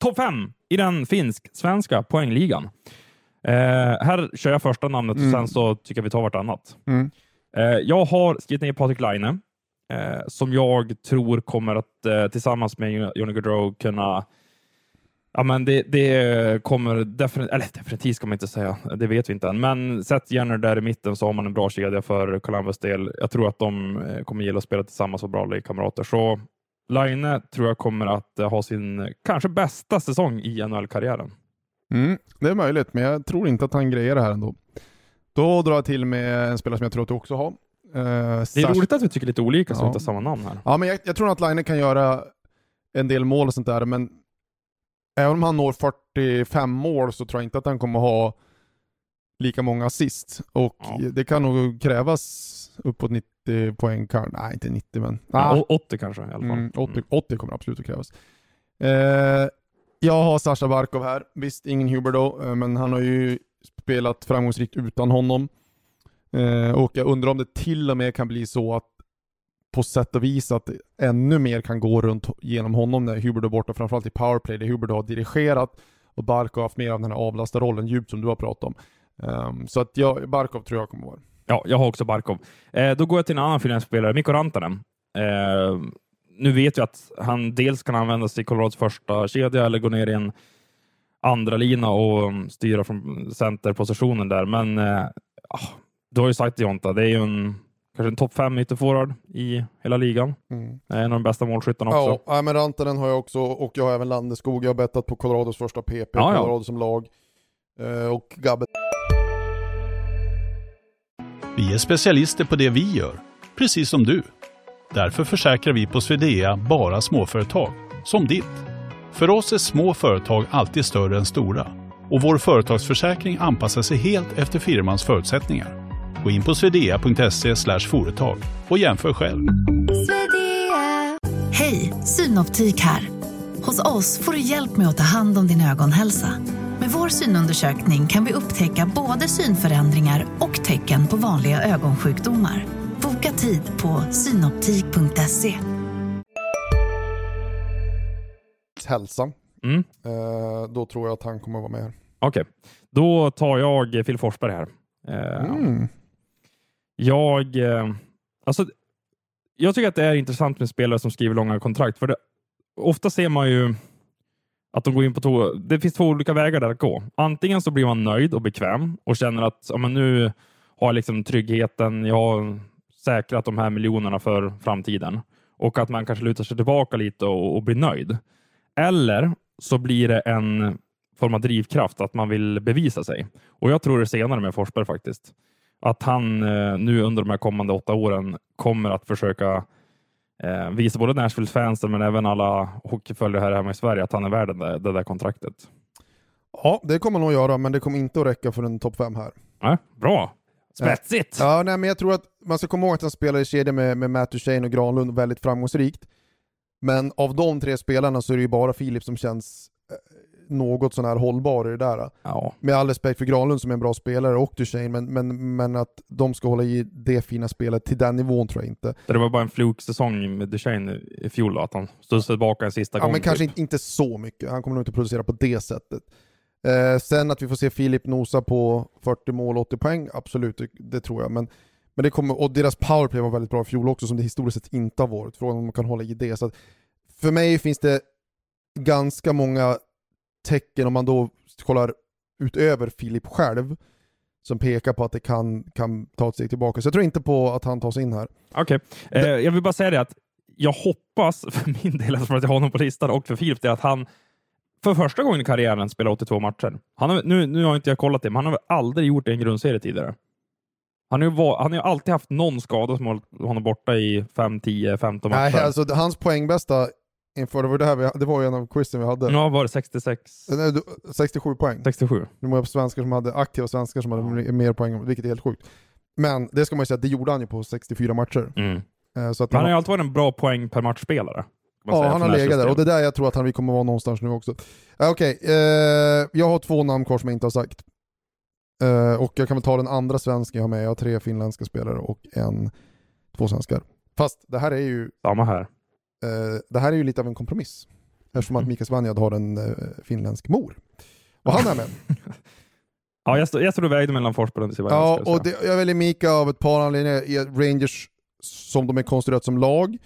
Speaker 1: Topp 5 i den finsk-svenska poängligan. Eh, här kör jag första namnet mm. och sen så tycker jag vi tar vartannat.
Speaker 2: Mm.
Speaker 1: Eh, jag har skrivit ner Patrik Laine, eh, som jag tror kommer att eh, tillsammans med Johnny Gaudreau kunna Ja, men det, det kommer definitivt, eller definitivt ska man inte säga, det vet vi inte än, men sätt Jenner där i mitten så har man en bra kedja för Columbus del. Jag tror att de eh, kommer gilla att spela tillsammans och bra kamrater. Så Line tror jag kommer att eh, ha sin kanske bästa säsong i NHL-karriären.
Speaker 2: Mm, det är möjligt, men jag tror inte att han grejer det här ändå. Då drar jag till med en spelare som jag tror att du också har. Uh,
Speaker 1: det är roligt att vi tycker lite olika så ja. vi inte har samma namn här.
Speaker 2: Ja, men jag, jag tror att Line kan göra en del mål och sånt där, men även om han når 45 mål så tror jag inte att han kommer ha lika många assist. Och ja. det kan nog krävas uppåt 90 poäng. Nej, inte 90 men...
Speaker 1: Ja, 80 kanske i alla fall. Mm,
Speaker 2: 80, mm. 80 kommer absolut att krävas. Eh, jag har Sasha Barkov här. Visst, ingen Huber då, eh, men han har ju spelat framgångsrikt utan honom. Eh, och jag undrar om det till och med kan bli så att på sätt och vis att ännu mer kan gå runt genom honom när Hubert är borta, framförallt i powerplay där Hubert har dirigerat och Barkov har haft mer av den här avlastarrollen djupt som du har pratat om. Um, så att jag, Barkov tror jag kommer vara
Speaker 1: Ja, jag har också Barkov. Eh, då går jag till en annan finländsk spelare, Mikko Rantanen. Eh, nu vet vi att han dels kan användas i Colorados första kedja eller gå ner i en andra lina och mm, styra från centerpositionen där, men eh, ah, du har ju sagt Jonta, det är ju en kanske en topp fem ytterforward i hela ligan. Mm. En av de bästa målskyttarna också.
Speaker 2: Ja, men Rantanen har jag också och jag har även Landeskog. Jag har bettat på Colorados första PP, ja, Colorado ja. som lag. Eh, och Gabbe.
Speaker 3: Vi är specialister på det vi gör, precis som du. Därför försäkrar vi på Swedea bara småföretag, som ditt. För oss är små företag alltid större än stora och vår företagsförsäkring anpassar sig helt efter firmans förutsättningar. Gå in på swedea.se företag och jämför själv.
Speaker 4: Hej, Synoptik här. Hos oss får du hjälp med att ta hand om din ögonhälsa. Med vår synundersökning kan vi upptäcka både synförändringar och tecken på vanliga ögonsjukdomar. Boka tid på synoptik.se.
Speaker 2: Hälsa. Mm. Eh, då tror jag att han kommer att vara med.
Speaker 1: Okej, okay. då tar jag Phil Forsberg här. Eh, mm. Jag, eh, alltså, jag tycker att det är intressant med spelare som skriver långa kontrakt, för det, ofta ser man ju att de går in på två, det finns två olika vägar där att gå. Antingen så blir man nöjd och bekväm och känner att ja, men nu har jag liksom tryggheten, jag har säkrat de här miljonerna för framtiden och att man kanske lutar sig tillbaka lite och, och blir nöjd. Eller så blir det en form av drivkraft att man vill bevisa sig. Och jag tror det senare med Forsberg faktiskt att han eh, nu under de här kommande åtta åren kommer att försöka eh, visa både Nashville-fansen men även alla hockeyföljare här hemma i Sverige att han är värd det, det där kontraktet.
Speaker 2: Ja, det kommer han nog göra, men det kommer inte att räcka för en topp fem här.
Speaker 1: Ja, bra! Spetsigt!
Speaker 2: Ja, nej, men jag tror att man ska komma ihåg att han spelar i kedja med, med Matt Duchene och Granlund väldigt framgångsrikt. Men av de tre spelarna så är det ju bara Filip som känns något sån här hållbar i det där. Ja. Med all respekt för Granlund som är en bra spelare och Duchene, men, men, men att de ska hålla i det fina spelet till den nivån tror jag inte.
Speaker 1: Det var bara en fluksäsong med Duchene i fjol att han studsade tillbaka en sista
Speaker 2: ja,
Speaker 1: gång.
Speaker 2: Men kanske typ. inte så mycket, han kommer nog inte producera på det sättet. Eh, sen att vi får se Filip nosa på 40 mål, 80 poäng, absolut, det, det tror jag. Men, men det kommer, och deras powerplay var väldigt bra i fjol också, som det historiskt sett inte har varit. Frågan om man kan hålla i det. Så för mig finns det ganska många tecken om man då kollar utöver Filip själv som pekar på att det kan, kan ta ett steg tillbaka. Så jag tror inte på att han tar sig in här.
Speaker 1: Okej, okay. eh, jag vill bara säga det att jag hoppas för min del, eftersom jag har honom på listan och för Filip, det att han för första gången i karriären spelar 82 matcher. Han har, nu, nu har inte jag kollat det, men han har väl aldrig gjort det i en grundserie tidigare. Han har, ju han har alltid haft någon skada som hållit honom borta i 5, 10, 15 matcher.
Speaker 2: Nej, alltså hans poängbästa inför, det var, det, här vi, det var ju en av quizen vi hade.
Speaker 1: Ja, var det 66?
Speaker 2: Nej, 67 poäng.
Speaker 1: 67.
Speaker 2: Det var svenskar som hade, aktiva svenskar som hade mer poäng, vilket är helt sjukt. Men det ska man ju säga, det gjorde han ju på 64 matcher. Mm.
Speaker 1: Eh, så att han har ju alltid varit en bra poäng per matchspelare.
Speaker 2: Ja, han har legat där och det är där jag tror att han, kommer vara någonstans nu också. Eh, okej, okay, eh, jag har två namn kvar som jag inte har sagt. Eh, och jag kan väl ta den andra svensken jag har med. Jag har tre finländska spelare och en, två svenskar. Fast det här är ju...
Speaker 1: Samma här.
Speaker 2: Eh, det här är ju lite av en kompromiss. Eftersom att mm. Mika Svanjad har en eh, finländsk mor. Och han är med.
Speaker 1: ja, jag, stod, jag stod och vägde mellan Forsberg och Svanjad.
Speaker 2: Ja, och det, jag väljer Mika av ett par anledningar. Rangers, som de är konstruerat som lag,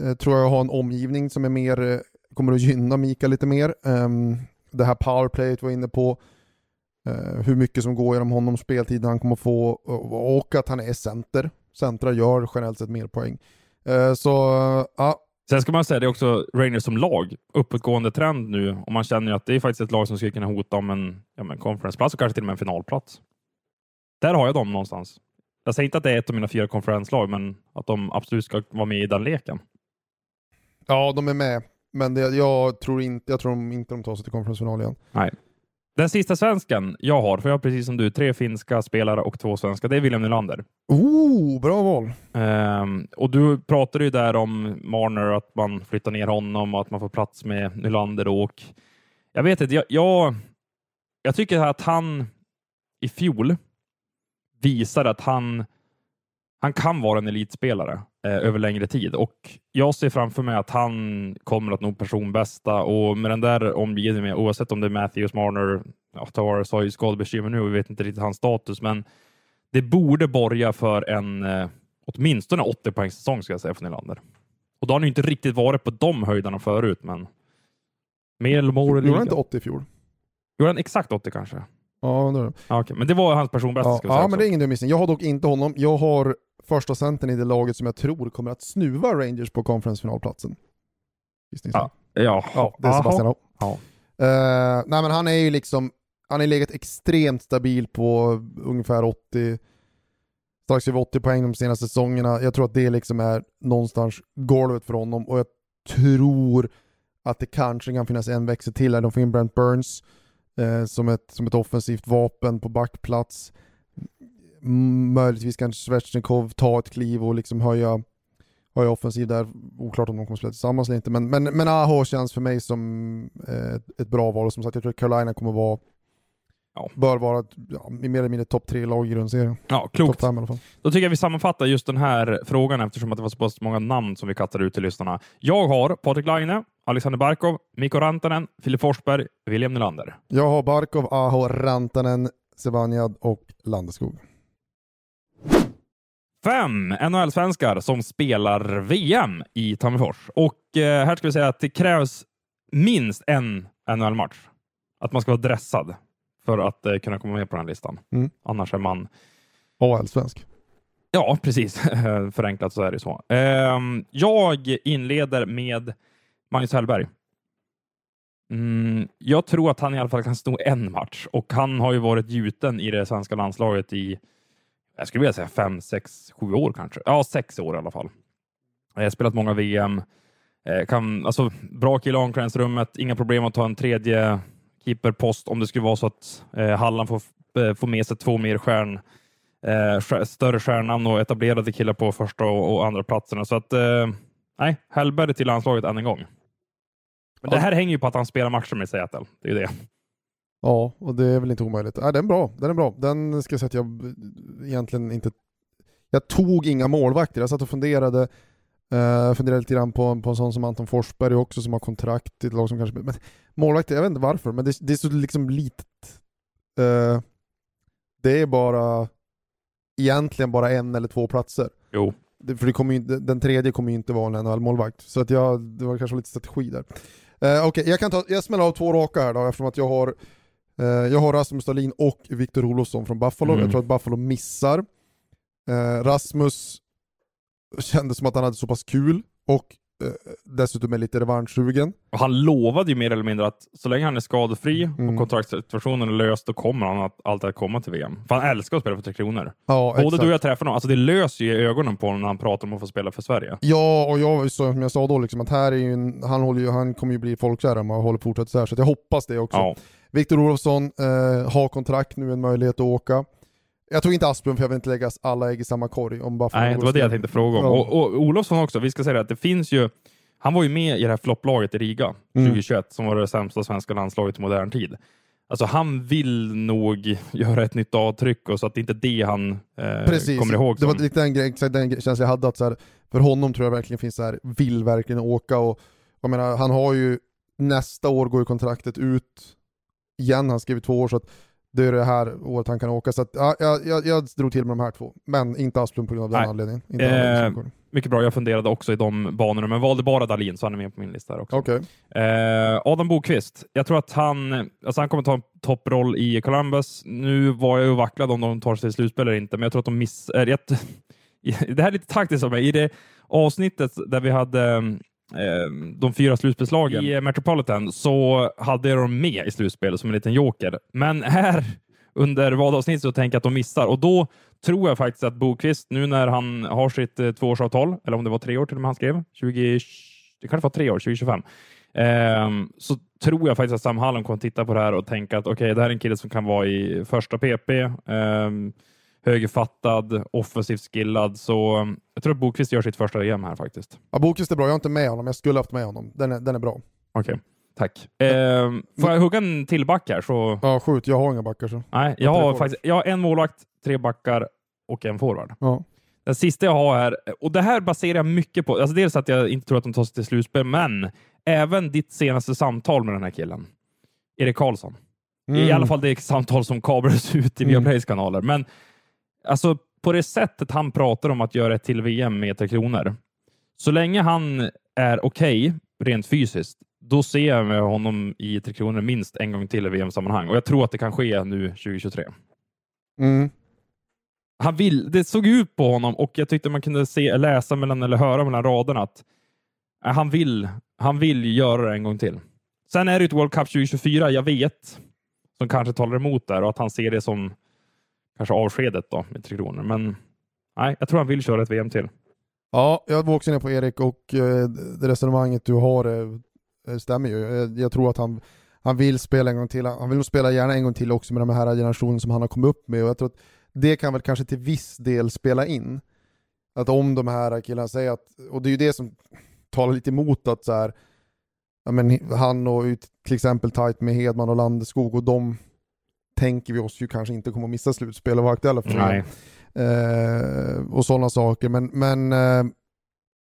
Speaker 2: eh, tror jag har en omgivning som är mer, kommer att gynna Mika lite mer. Um, det här powerplayet var inne på, hur mycket som går genom honom, speltiden han kommer få och att han är center. Centra gör generellt sett mer poäng. Eh, så ja.
Speaker 1: Sen ska man säga det är också Rangers som lag, uppåtgående trend nu och man känner att det är faktiskt ett lag som skulle kunna hota om en ja, men conferenceplats och kanske till och med en finalplats. Där har jag dem någonstans. Jag säger inte att det är ett av mina fyra konferenslag, men att de absolut ska vara med i den leken.
Speaker 2: Ja, de är med, men det, jag tror inte, jag tror inte de tar sig till konferensfinal igen.
Speaker 1: Nej. Den sista svensken jag har, för jag har precis som du tre finska spelare och två svenska, det är William Nylander.
Speaker 2: Oh, bra val!
Speaker 1: Um, och du pratade ju där om Marner, att man flyttar ner honom och att man får plats med Nylander. Och jag vet inte, jag, jag, jag tycker att han i fjol visade att han han kan vara en elitspelare eh, över längre tid och jag ser framför mig att han kommer att nå personbästa och med den där omgivningen, oavsett om det är Matthews, Marner, ja, Tavares har ju skadebekymmer nu och vi vet inte riktigt hans status, men det borde borga för en eh, åtminstone 80 poängs säsong ska jag säga för Nylander. Och då har han ju inte riktigt varit på de höjderna förut, men mer eller more.
Speaker 2: Gjorde han inte 80 i fjol?
Speaker 1: Gjorde han exakt 80 kanske?
Speaker 2: Ja, det
Speaker 1: Ja, okej. Men det var hans personbästa.
Speaker 2: ja,
Speaker 1: ska jag säga
Speaker 2: ja men det är ingen dum gissning. Jag har dock inte honom. Jag har första centern i det laget som jag tror kommer att snuva Rangers på conference-finalplatsen. Gissningsvis.
Speaker 1: Ja. Ja,
Speaker 2: Ja, det är. Sebastian.
Speaker 1: Ja.
Speaker 2: Eh, nej men han är ju liksom, han har legat extremt stabil på ungefär 80, strax över 80 poäng de senaste säsongerna. Jag tror att det liksom är någonstans golvet för honom och jag tror att det kanske kan finnas en växel till här. De får in Brent Burns eh, som, ett, som ett offensivt vapen på backplats. Möjligtvis kanske Svechnikov ta ett kliv och liksom höja höja offensiv där. Oklart om de kommer spela tillsammans eller inte, men, men, men Aho känns för mig som eh, ett, ett bra val. Och som sagt, jag tror att Carolina kommer vara
Speaker 1: Ja.
Speaker 2: bör vara ja, mer eller mindre topp tre lag i grundserien.
Speaker 1: ja, klokt.
Speaker 2: fem i alla fall.
Speaker 1: Då tycker jag vi sammanfattar just den här frågan eftersom att det var så pass många namn som vi kastade ut till lyssnarna. Jag har Patrik Laine, Alexander Barkov, Mikko Rantanen, Filip Forsberg, William Nylander.
Speaker 2: Jag har Barkov, Aho, Rantanen, Sebanjad och Landeskog.
Speaker 1: Fem NHL-svenskar som spelar VM i Tammerfors. Och eh, här ska vi säga att det krävs minst en NHL-match. Att man ska vara dressad för att eh, kunna komma med på den här listan.
Speaker 2: Mm.
Speaker 1: Annars är man
Speaker 2: AL-svensk.
Speaker 1: Ja, precis. Förenklat så är det så. Ehm, jag inleder med Magnus Hellberg. Mm, jag tror att han i alla fall kan sno en match och han har ju varit gjuten i det svenska landslaget i, jag skulle vilja säga fem, sex, sju år kanske. Ja, sex år i alla fall. Jag har spelat många VM. Eh, kan, alltså, bra kille i omklädningsrummet, inga problem att ta en tredje keeperpost om det skulle vara så att eh, Halland får, eh, får med sig två mer stjärn eh, större stjärnan och etablerade killar på första och, och andra platserna. Så att, eh, nej, Hellberg till landslaget än en gång. Men det här hänger ju på att han spelar matcher med Seattle. Det är ju det.
Speaker 2: Ja, och det är väl inte omöjligt. Nej, den är bra. Den är bra. Den ska jag säga att jag b- egentligen inte... Jag tog inga målvakter. Jag satt och funderade. Uh, funderade lite grann på, på en sån som Anton Forsberg också som har kontrakt i ett lag som kanske... Men målvakter, jag vet inte varför, men det, det är så liksom litet. Eh, det är bara egentligen bara en eller två platser.
Speaker 1: Jo.
Speaker 2: Det, för det kommer ju, den tredje kommer ju inte vara en NHL-målvakt. Så att jag, det var kanske lite strategi där. Uh, Okej, jag kan ta, jag smäller av två raka här då eftersom att jag har eh, jag har Rasmus Dahlin och Viktor Olofsson från Buffalo.
Speaker 1: Mm.
Speaker 2: Jag tror att Buffalo missar. Eh, Rasmus kändes som att han hade så pass kul och eh, dessutom är lite revanschsugen.
Speaker 1: Och han lovade ju mer eller mindre att så länge han är skadefri
Speaker 2: Mm.
Speaker 1: och kontraktssituationen är löst, då kommer han att, alltid att komma till VM. För han älskar att spela för Tre Kronor.
Speaker 2: Ja,
Speaker 1: Både
Speaker 2: exakt.
Speaker 1: du och jag träffar honom. Alltså det löser ju ögonen på honom när han pratar om att få spela för Sverige.
Speaker 2: Ja, och jag, som jag sa då, liksom, att här är ju en, han, håller ju, han kommer ju bli folkkär om han håller fortsätter så här, så jag hoppas det också.
Speaker 1: Ja.
Speaker 2: Viktor Olofsson eh, har kontrakt nu, en möjlighet att åka. Jag tog inte Asplund för jag vill inte lägga alla ägg i samma korg. Om Buffalo
Speaker 1: Nej, det var det jag tänkte fråga om.
Speaker 2: Ja.
Speaker 1: Och, och Olofsson också, vi ska säga det att det finns ju, han var ju med i det här flopplaget i Riga
Speaker 2: Mm.
Speaker 1: 2021 som var det sämsta svenska landslaget i modern tid. Alltså han vill nog göra ett nytt avtryck och så att det inte är det han eh,
Speaker 2: Precis,
Speaker 1: kommer ihåg.
Speaker 2: det var
Speaker 1: som-
Speaker 2: lite den, exakt den känslan jag hade att så här, för honom tror jag verkligen finns så här, vill verkligen åka och jag menar, han har ju nästa år går ju kontraktet ut igen, han skriver två år så att det är det här året han kan åka så att ja, jag, jag, drog till med de här två, men inte Asplund på grund av den
Speaker 1: Nej.
Speaker 2: anledningen. Inte
Speaker 1: Eh,
Speaker 2: anledningen.
Speaker 1: Mycket bra, jag funderade också i de banorna, men valde bara Dalin så han är med på min lista här också.
Speaker 2: Okej,
Speaker 1: Eh, Adam Bokvist, jag tror att han, alltså han kommer ta en topproll i Columbus. Nu var jag ju vacklad om de tar sig till slutspel eller inte, men jag tror att de missar... Äh, det här är lite taktiskt av mig. I det avsnittet där vi hade de fyra slutspelslagen. i eh, Metropolitan så hade jag dem med i slutspelet som en liten joker. Men här under vadavsnittet så tänker jag att de missar. Och då tror jag faktiskt att Bokvist, nu när han har sitt eh, tvåårsavtal, eller om det var tre år till och med han skrev, 20, det kanske var tre år, 2025, Ehm, så tror jag faktiskt att Sam Hallam kommer titta på det här och tänka att okej, det här är en kille som kan vara i första PP, um, högerfattad, offensivt skillad, så um, jag tror att Bokvist gör sitt första EM här faktiskt.
Speaker 2: ja, Bokvist är bra, jag har inte med honom, jag skulle haft med honom. Den är, den är bra.
Speaker 1: Okej, tack. Ehm, får jag hugga en till back här? Så,
Speaker 2: Ja, skjut, jag har inga backar så.
Speaker 1: nej, jag
Speaker 2: tre
Speaker 1: har faktiskt jag har en målvakt, tre backar och en forward.
Speaker 2: Ja.
Speaker 1: Den sista jag har här, och det här baserar jag mycket på, alltså dels att jag inte tror att de tar sig till slutspel, men även ditt senaste samtal med den här killen, Erik Karlsson. I
Speaker 2: Mm.
Speaker 1: alla fall det samtal som kablades ut i
Speaker 2: Mm.
Speaker 1: Viaplays kanaler. Men alltså på det sättet han pratar om att göra ett till VM med Tre Kronor. Så länge han är okej rent fysiskt, då ser jag med honom i Tre Kronor minst en gång till i VM-sammanhang. Och jag tror att det kan ske nu 2023.
Speaker 2: Mm.
Speaker 1: Han vill, det såg ut på honom och jag tyckte man kunde se, läsa mellan eller höra mellan raderna att äh, han, vill, han vill göra det en gång till. Sen är det ett World Cup 2024, jag vet, som kanske talar emot där och att han ser det som kanske avskedet då med Tre Kronor. Men nej, jag tror han vill köra ett VM till.
Speaker 2: Ja, jag var också inne på Erik och eh, det resonemanget du har eh, eh, stämmer ju. Jag, tror att han, han vill spela en gång till. Han vill nog spela gärna en gång till också med de här generationen som han har kommit upp med och jag tror att det kan väl kanske till viss del spela in. Att om de här killarna säger att, och det är ju det som talar lite emot att så här, ja men han och ut till exempel tight med Hedman och Landeskog och de tänker vi oss ju kanske inte kommer att missa slutspel och vara aktuella för
Speaker 1: Nej.
Speaker 2: eh, och sådana saker. Men, men eh,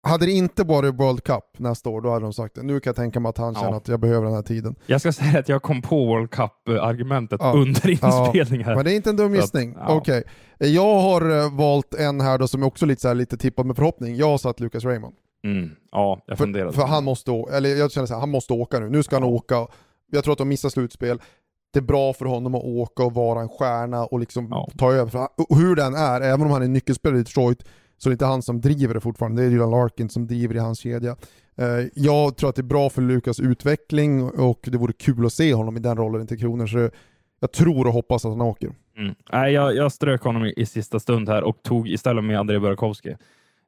Speaker 2: hade det inte varit World Cup nästa år, då hade de sagt det. Nu kan jag tänka mig att han
Speaker 1: Ja.
Speaker 2: känner att jag behöver den här tiden.
Speaker 1: Jag ska säga att jag kom på World Cup-argumentet
Speaker 2: Ja.
Speaker 1: under inspelningen. här.
Speaker 2: Men det är inte en dum gissning.
Speaker 1: ja.
Speaker 2: Okej. Jag har eh, valt en här då som är också lite, så här, lite tippad med förhoppning. Jag har satt Lucas Raymond.
Speaker 1: Mm. Ja, jag funderade.
Speaker 2: För, för han måste, eller jag känner så här, han måste åka nu. Nu ska han åka. Jag tror att de missar slutspel. Det är bra för honom att åka och vara en stjärna och liksom
Speaker 1: Ja.
Speaker 2: ta över. Han, och hur den är, även om han är nyckelspelare i Detroit, så är det inte han som driver det fortfarande. Det är Dylan Larkin som driver i hans kedja. Eh, jag tror att det är bra för Lukas utveckling och det vore kul att se honom i den rollen till Kronor. Så jag tror och hoppas att han åker.
Speaker 1: Mm. Nej, jag, jag strök honom i, i sista stund här och tog istället med Andrei Burakovsky.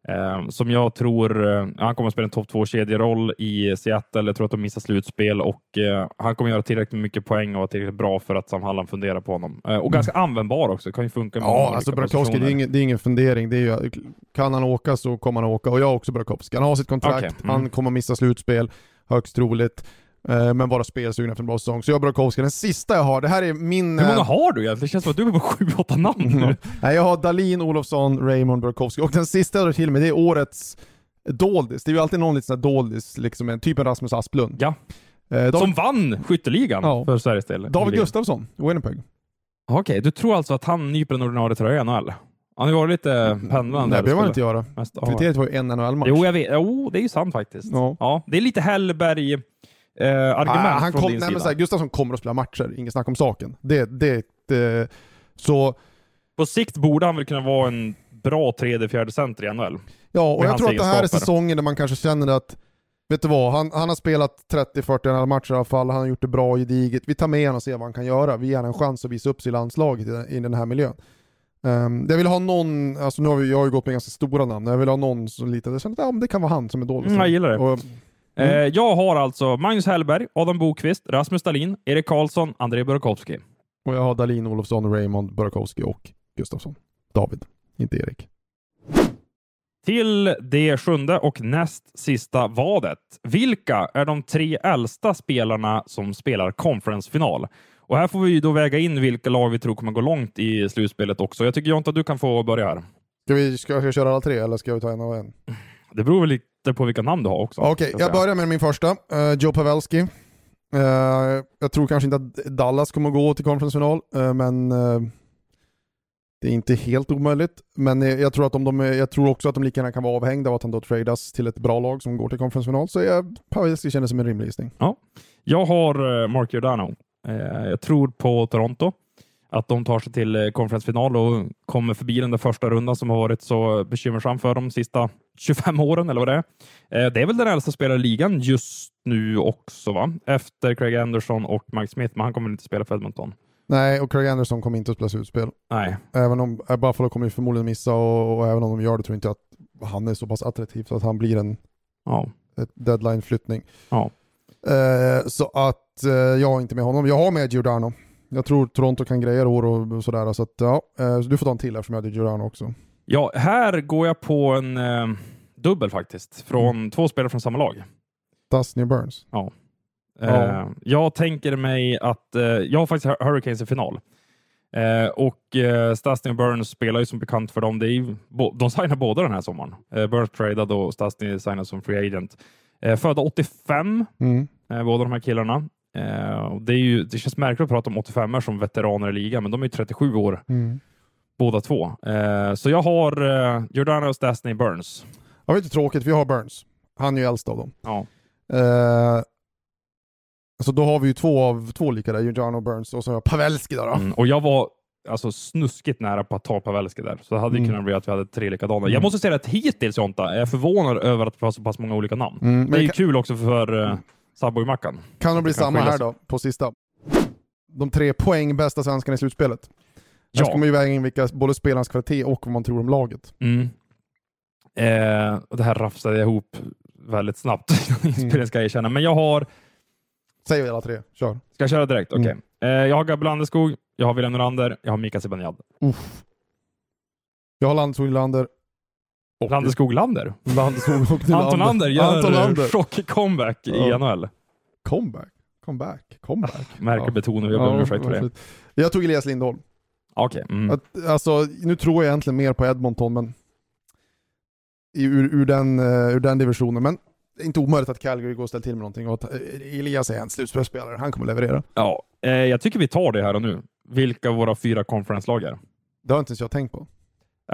Speaker 1: Eh, som jag tror, eh, han kommer att spela en topp 2-kedjeroll i Seattle. Jag tror att de missar slutspel och eh, han kommer göra tillräckligt mycket poäng och vara tillräckligt bra för att Sam Halland funderar på honom. Eh, och ganska användbar också, kan ju funka
Speaker 2: Ja, alltså Burakovsky, det är,
Speaker 1: positioner.
Speaker 2: ingen, det är ingen fundering. Det är ju, kan han åka så kommer han åka. Och jag har också Burakovsky. Han har sitt kontrakt,
Speaker 1: Okej, mm.
Speaker 2: han kommer missa slutspel, högst troligt. Eh, men vara spelsugen efter en bra säsong. Så jag har Burakovsky. Den sista jag har, det här är min...
Speaker 1: Hur många
Speaker 2: eh,
Speaker 1: har du egentligen? Det känns som att du är på sju, åtta namn nu.
Speaker 2: Nej, jag har Dalin, Olofsson, Raymond, Burakovsky. Och den sista jag drar till med, det är årets doldis. Det är ju alltid någon liten sån här doldis, liksom typ en Rasmus Asplund.
Speaker 1: Ja.
Speaker 2: Eh, David,
Speaker 1: Som vann skytteligan
Speaker 2: Ja.
Speaker 1: för Sveriges del.
Speaker 2: David Gustafsson, Winnipeg.
Speaker 1: Okej, du tror alltså att han nyper den ordinarie tröjan i NHL? Han har ju varit lite pendlande.
Speaker 2: Nej, det behöver man inte göra.
Speaker 1: Mest.
Speaker 2: Kriteriet var ju en NHL-match.
Speaker 1: Jo, jag vet. Jo, det är ju sant faktiskt.
Speaker 2: Ja.
Speaker 1: Ja, det är lite Hellberg eh, argument
Speaker 2: Ah, han
Speaker 1: från
Speaker 2: kom,
Speaker 1: din
Speaker 2: nej,
Speaker 1: sida.
Speaker 2: men så här, Gustafsson kommer att spela matcher, inget snack om saken. Det, det, det, så,
Speaker 1: På sikt borde han väl kunna vara en bra tredje, fjärde center i NHL.
Speaker 2: ja, och jag tror att det här är säsongen där man kanske känner att, vet du vad, han, han har spelat 30-40 NHL-matcher i alla fall, han har gjort det bra och gediget. Vi tar med honom och ser vad han kan göra. Vi ger honom en chans att visa upp sig i landslaget i, den- i den här miljön. Um, jag vill ha någon, alltså nu har vi, jag har ju gått med ganska stora namn, jag vill ha någon som lite, jag känner att ja, men det kan vara han som är dålig.
Speaker 1: Mm, jag gillar det.
Speaker 2: Och,
Speaker 1: Eh,
Speaker 2: Mm.
Speaker 1: jag har alltså Magnus Hellberg, Adam Bokvist, Rasmus Dahlin, Erik Karlsson, Andrei Burakovsky.
Speaker 2: och jag har Dalin, Olofsson, Raymond, Burakovsky och Gustafsson. David, inte Erik.
Speaker 1: Till det sjunde och näst sista vadet. Vilka är de tre äldsta spelarna som spelar conference-final? Och här får vi då väga in vilka lag vi tror kommer gå långt i slutspelet också. Jag tycker Jonte att du kan få börja här.
Speaker 2: Ska vi ska jag köra alla tre eller ska vi ta en av en?
Speaker 1: Det beror väl lite på vilka namn du har också.
Speaker 2: Okej,
Speaker 1: ska
Speaker 2: jag börjar med min första. Eh, Joe Pavelski. Eh, jag tror kanske inte att Dallas kommer gå till konferensfinal, uh, men det är inte helt omöjligt. Men jag tror, att om de, jag tror också att de lika gärna kan vara avhängda av att han då tradas till ett bra lag som går till konferensfinal. Så jag, Pavelski känns som en rimlig gissning.
Speaker 1: Jag har Mark Giordano. Jag tror på Toronto. Att de tar sig till eh, konferensfinal och kommer förbi den där första rundan som har varit så bekymmersam för de sista 25 åren, eller vad det är. Eh, Det är väl den äldsta spelaren i ligan just nu också, va? Efter Craig Anderson och Mike Smith, men han kommer inte spela för Edmonton.
Speaker 2: Nej, och Craig Anderson kommer inte att spela slutspel.
Speaker 1: Nej,
Speaker 2: Även om eh, Buffalo kommer ju förmodligen missa och, och även om de gör det tror jag inte att han är så pass attraktiv så att han blir en
Speaker 1: ja.
Speaker 2: deadline-flyttning.
Speaker 1: Ja.
Speaker 2: Eh, så att eh, jag har inte med honom. Jag har med Giordano. Jag tror Toronto kan greja år och, sådär. Så att ja, eh, så du får ta en till eftersom jag hade Giordano också.
Speaker 1: ja, här går jag på en eh, dubbel faktiskt, från
Speaker 2: Mm.
Speaker 1: två spelare från samma lag.
Speaker 2: Dustin Burns.
Speaker 1: Eh, jag tänker mig att eh, jag har faktiskt Hur- Hurricanes i final. Eh, och eh, Stastny Burns spelar ju som bekant för dem. Det är de signar båda den här sommaren. Eh, Burns tradad och Stastny signad som free agent. Eh, födda 85,
Speaker 2: Mm.
Speaker 1: eh, båda de här killarna. Eh, och det, är ju, det känns märkligt att prata om 85 som veteraner i ligan, men de är ju 37 år
Speaker 2: Mm.
Speaker 1: båda två. Eh, så jag har eh, Giordano, Stastny, Burns.
Speaker 2: Ja, vet du tråkigt, vi har Burns. Han är ju äldst av dem.
Speaker 1: Ja.
Speaker 2: Eh, så då har vi ju två av två lika där, Giuliano Burns och så har jag Pavelski då. då.
Speaker 1: Mm, och jag var alltså snuskigt nära på att ta Pavelski där, så det hade
Speaker 2: Mm.
Speaker 1: kunnat bli att vi hade tre likadana.
Speaker 2: Mm.
Speaker 1: Jag måste säga att hittills Jonta, är jag förvånad över att vi har så pass många olika namn.
Speaker 2: Mm,
Speaker 1: Det är ju
Speaker 2: kan,
Speaker 1: kul också för uh, Subway-mackan.
Speaker 2: kan det bli
Speaker 1: det kan
Speaker 2: samma här då, på sista? De tre poäng bästa svenskarna i slutspelet. Här
Speaker 1: Ja.
Speaker 2: ska man ju väga in vilka, både spelarnas kvalitet och vad man tror om laget.
Speaker 1: Mm. Eh, och det här rafsade jag ihop väldigt snabbt inspelningen ska jag erkänna. Men jag har,
Speaker 2: Säg alla tre, kör.
Speaker 1: ska jag köra direkt? Okej.
Speaker 2: Mm.
Speaker 1: Eh, jag har Gabriel Landeskog, jag har William Nylander, jag har Mika Zibanejad.
Speaker 2: Jag har Landskog Nylander. Och-
Speaker 1: Landeskog Lander?
Speaker 2: Landskog och.
Speaker 1: Anton Lander gör
Speaker 2: Anton Lander.
Speaker 1: chock-comeback i
Speaker 2: Ja.
Speaker 1: NHL.
Speaker 2: Comeback. Comeback. Comeback.
Speaker 1: Märker
Speaker 2: Ja.
Speaker 1: betoning, jag ber om ursäkt för det.
Speaker 2: Jag tog Elias Lindholm.
Speaker 1: Okej. Mm.
Speaker 2: Att, alltså, nu tror jag egentligen mer på Edmonton, men i, ur, ur, den, eh, ur den divisionen. Men det är inte omöjligt att Calgary går och ställer till med någonting. Och att, eh, Elias är en slutspelsspelare, han kommer leverera.
Speaker 1: Ja, eh, jag tycker vi tar det här och nu. Vilka våra fyra conference-lag är.
Speaker 2: Det har inte ens jag tänkt på.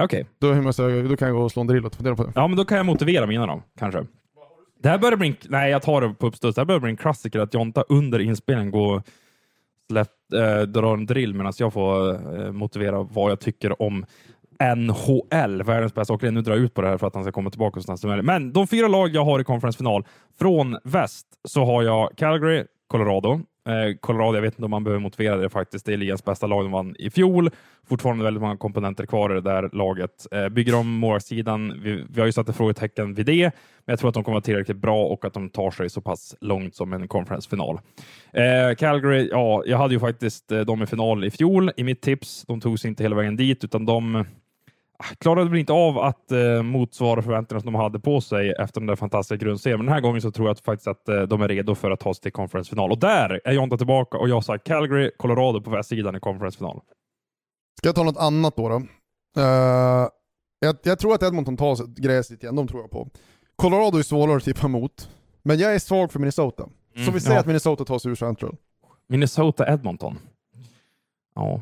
Speaker 1: Okej,
Speaker 2: Då, måste jag, då kan jag gå och slå en drill och fundera på det.
Speaker 1: ja men då kan jag motivera mina då, kanske. Det här börjar bli en, nej jag tar det på uppstuds. Det här börjar bli en klassiker att Jonta under inspelningen går släpp, eh, drar en drill medan jag får eh, motivera vad jag tycker om NHL, världens bästa hockey. Nu drar jag ut på det här för att han ska komma tillbaka så snabbt som möjligt. Men de fyra lag jag har i konferensfinal, från väst så har jag Calgary, Colorado. Eh, Colorado, jag vet inte om man behöver motivera det faktiskt. Det är ligans bästa lag. De vann i fjol. Fortfarande väldigt många komponenter kvar i det där laget. Eh, bygger om målvaktssidan. Vi, vi har ju satt ett frågetecken vid det, men jag tror att de kommer vara tillräckligt bra och att de tar sig så pass långt som en konferensfinal. Eh, Calgary, ja, jag hade ju faktiskt eh, dem i final i fjol i mitt tips. De tog sig inte hela vägen dit, utan de klarade väl inte av att eh, motsvara förväntningarna som de hade på sig efter den där fantastiska grundserien. Men den här gången så tror jag att faktiskt att eh, de är redo för att ta sig till conference-final. Och där är Jonta tillbaka och jag sa Calgary, Colorado på västsidan i conference-final.
Speaker 2: Ska jag ta något annat då? då? Eh, jag, jag tror att Edmonton tar sig gräset igen, de tror jag på. Colorado är svårare att tippa emot, men jag är svag för Minnesota. Så
Speaker 1: Mm,
Speaker 2: vi säger
Speaker 1: ja.
Speaker 2: att Minnesota tar sig ur Central.
Speaker 1: Minnesota, Edmonton. Ja.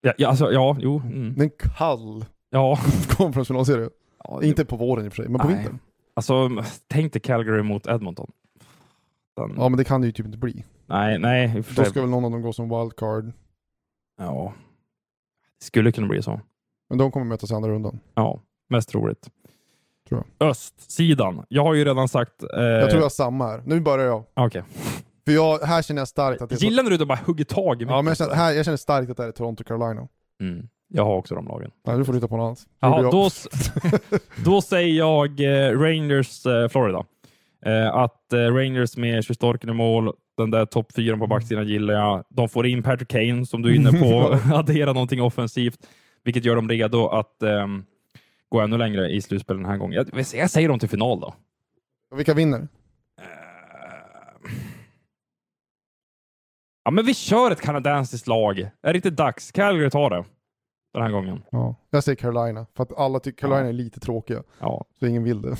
Speaker 1: Ja, ja, alltså, ja, jo. Mm.
Speaker 2: En kall
Speaker 1: Ja.
Speaker 2: konferensfinalserie.
Speaker 1: ja
Speaker 2: Inte på våren i och för sig, men på
Speaker 1: Nej.
Speaker 2: vintern.
Speaker 1: Alltså, tänk dig Calgary mot Edmonton. Den,
Speaker 2: Ja men det kan det ju typ inte bli.
Speaker 1: Nej, nej.
Speaker 2: Då ska väl någon av dem gå som wildcard.
Speaker 1: Ja. Det skulle kunna bli så.
Speaker 2: Men de kommer mötas i andra rundan.
Speaker 1: Ja, mest troligt.
Speaker 2: Tror
Speaker 1: Östsidan. Jag har ju redan sagt... Eh,
Speaker 2: Jag tror jag har samma här. Nu börjar jag.
Speaker 1: Okej.
Speaker 2: För jag, här känner jag starkt att det.
Speaker 1: Gillar när du bara hugger tag i
Speaker 2: Ja men jag känner, här, jag känner starkt att det är Toronto Carolina.
Speaker 1: mm. Jag har också de lagen.
Speaker 2: Nej, du får hitta på något annat. Jag.
Speaker 1: då, då säger jag eh, Rangers eh, Florida. Eh, att eh, Rangers med Sjustorken i mål, den där topp fyran på
Speaker 2: Mm.
Speaker 1: backsidan gillar jag. De får in Patrick Kane som du är inne på, addera någonting offensivt, vilket gör dem redo att ehm, gå ännu längre i slutspel den här gången. Jag, jag säger dem till final då.
Speaker 2: Vilka vinner?
Speaker 1: Eh, Ja, men vi kör ett kanadensiskt lag. Är det inte dags? Calgary tar det den här gången.
Speaker 2: Ja. Jag säger Carolina, för att alla tycker Carolina
Speaker 1: Ja.
Speaker 2: är lite tråkiga.
Speaker 1: Ja,
Speaker 2: Så ingen vill det.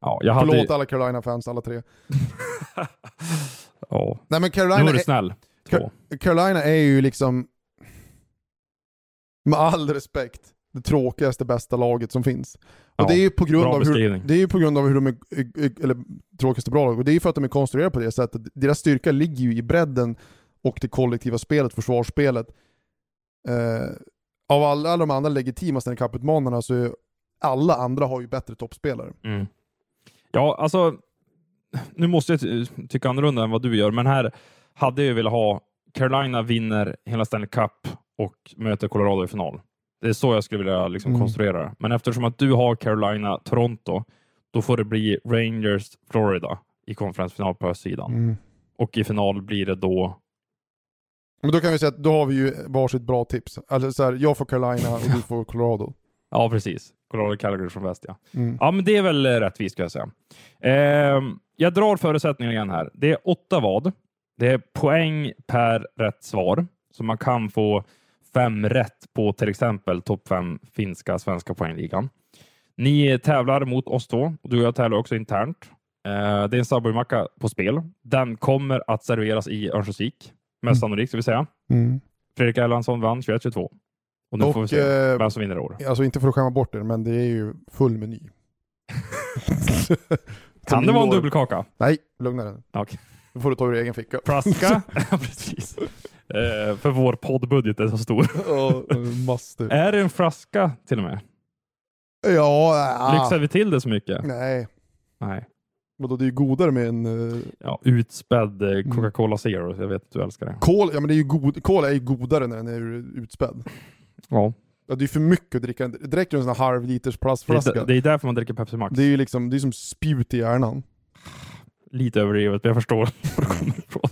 Speaker 1: ja jag hade...
Speaker 2: Förlåt alla Carolina-fans, alla tre.
Speaker 1: ja.
Speaker 2: Nej men
Speaker 1: Nu
Speaker 2: Carolina
Speaker 1: du
Speaker 2: är,
Speaker 1: snäll. Två.
Speaker 2: Carolina är ju liksom, med all respekt, det tråkigaste bästa laget som finns. Och
Speaker 1: Ja,
Speaker 2: det är ju på grund av hur, det är ju på grund av hur de är, eller tråkigaste bra lag, och det är ju för att de är konstruerade på det sättet. Deras styrka ligger ju i bredden och det kollektiva spelet, försvarsspelet. Eh, av alla, alla de andra legitima Stanley Cup-utmanarna så är alla andra har ju bättre toppspelare.
Speaker 1: Mm. Ja, alltså, nu måste jag ty- tycka annorlunda än vad du gör, men här hade jag velat ha Carolina vinner hela Stanley Cup och möter Colorado i final. Det är så jag skulle vilja liksom
Speaker 2: Mm.
Speaker 1: konstruera det. Men eftersom att du har Carolina, Toronto, då får det bli Rangers, Florida i konferensfinal på östsidan.
Speaker 2: Mm.
Speaker 1: Och i final blir det då...
Speaker 2: Men då kan vi säga att då har vi ju varsitt bra tips. Alltså så här, jag får Carolina och du får Colorado.
Speaker 1: Ja, precis. Colorado, Calgary från väst, ja.
Speaker 2: Mm.
Speaker 1: Ja, men det är väl eh, rättvist ska jag säga. Ehm, jag drar förutsättningarna igen här. Det är åtta vad. Det är poäng per rätt svar, så man kan få fem rätt på till exempel topp fem finska svenska poängligan. Ni tävlar mot oss två och du och jag tävlar också internt. Eh, det är en Subway-macka på spel. Den kommer att serveras i Örnsköldsvik, mest sannolikt, ska vi säga.
Speaker 2: Mm.
Speaker 1: Fredrik Erlandsson vann 21-22. Och nu får vi
Speaker 2: Och
Speaker 1: se
Speaker 2: eh,
Speaker 1: vem som vinner i år.
Speaker 2: alltså inte för att skämma bort er, men det är ju full meny.
Speaker 1: Kan det vara en dubbelkaka?
Speaker 2: Nej, lugna dig.
Speaker 1: Okej.
Speaker 2: Då får du ta ur egen ficka.
Speaker 1: Flaska? precis. Eh, för vår poddbudget är så stor.
Speaker 2: Måste.
Speaker 1: Är det en flaska till och med?
Speaker 2: Ja,
Speaker 1: Lyxar
Speaker 2: ah.
Speaker 1: vi till det så mycket?
Speaker 2: Nej.
Speaker 1: Nej.
Speaker 2: Vadå, det är ju godare med en... Uh,
Speaker 1: Ja, utspädd
Speaker 2: Mm.
Speaker 1: eh, Coca-Cola Zero. Jag vet att du älskar det.
Speaker 2: kol, ja men det är ju god, cola är ju godare när den är utspädd.
Speaker 1: Ja.
Speaker 2: Ja, det är för mycket att dricka. Det räcker en sån här halv liters
Speaker 1: Det,
Speaker 2: plastflaska.
Speaker 1: är, det är därför man dricker Pepsi Max.
Speaker 2: Det är ju liksom, det är som spjut i hjärnan.
Speaker 1: Lite överdrivet, men jag förstår var det kommer ifrån.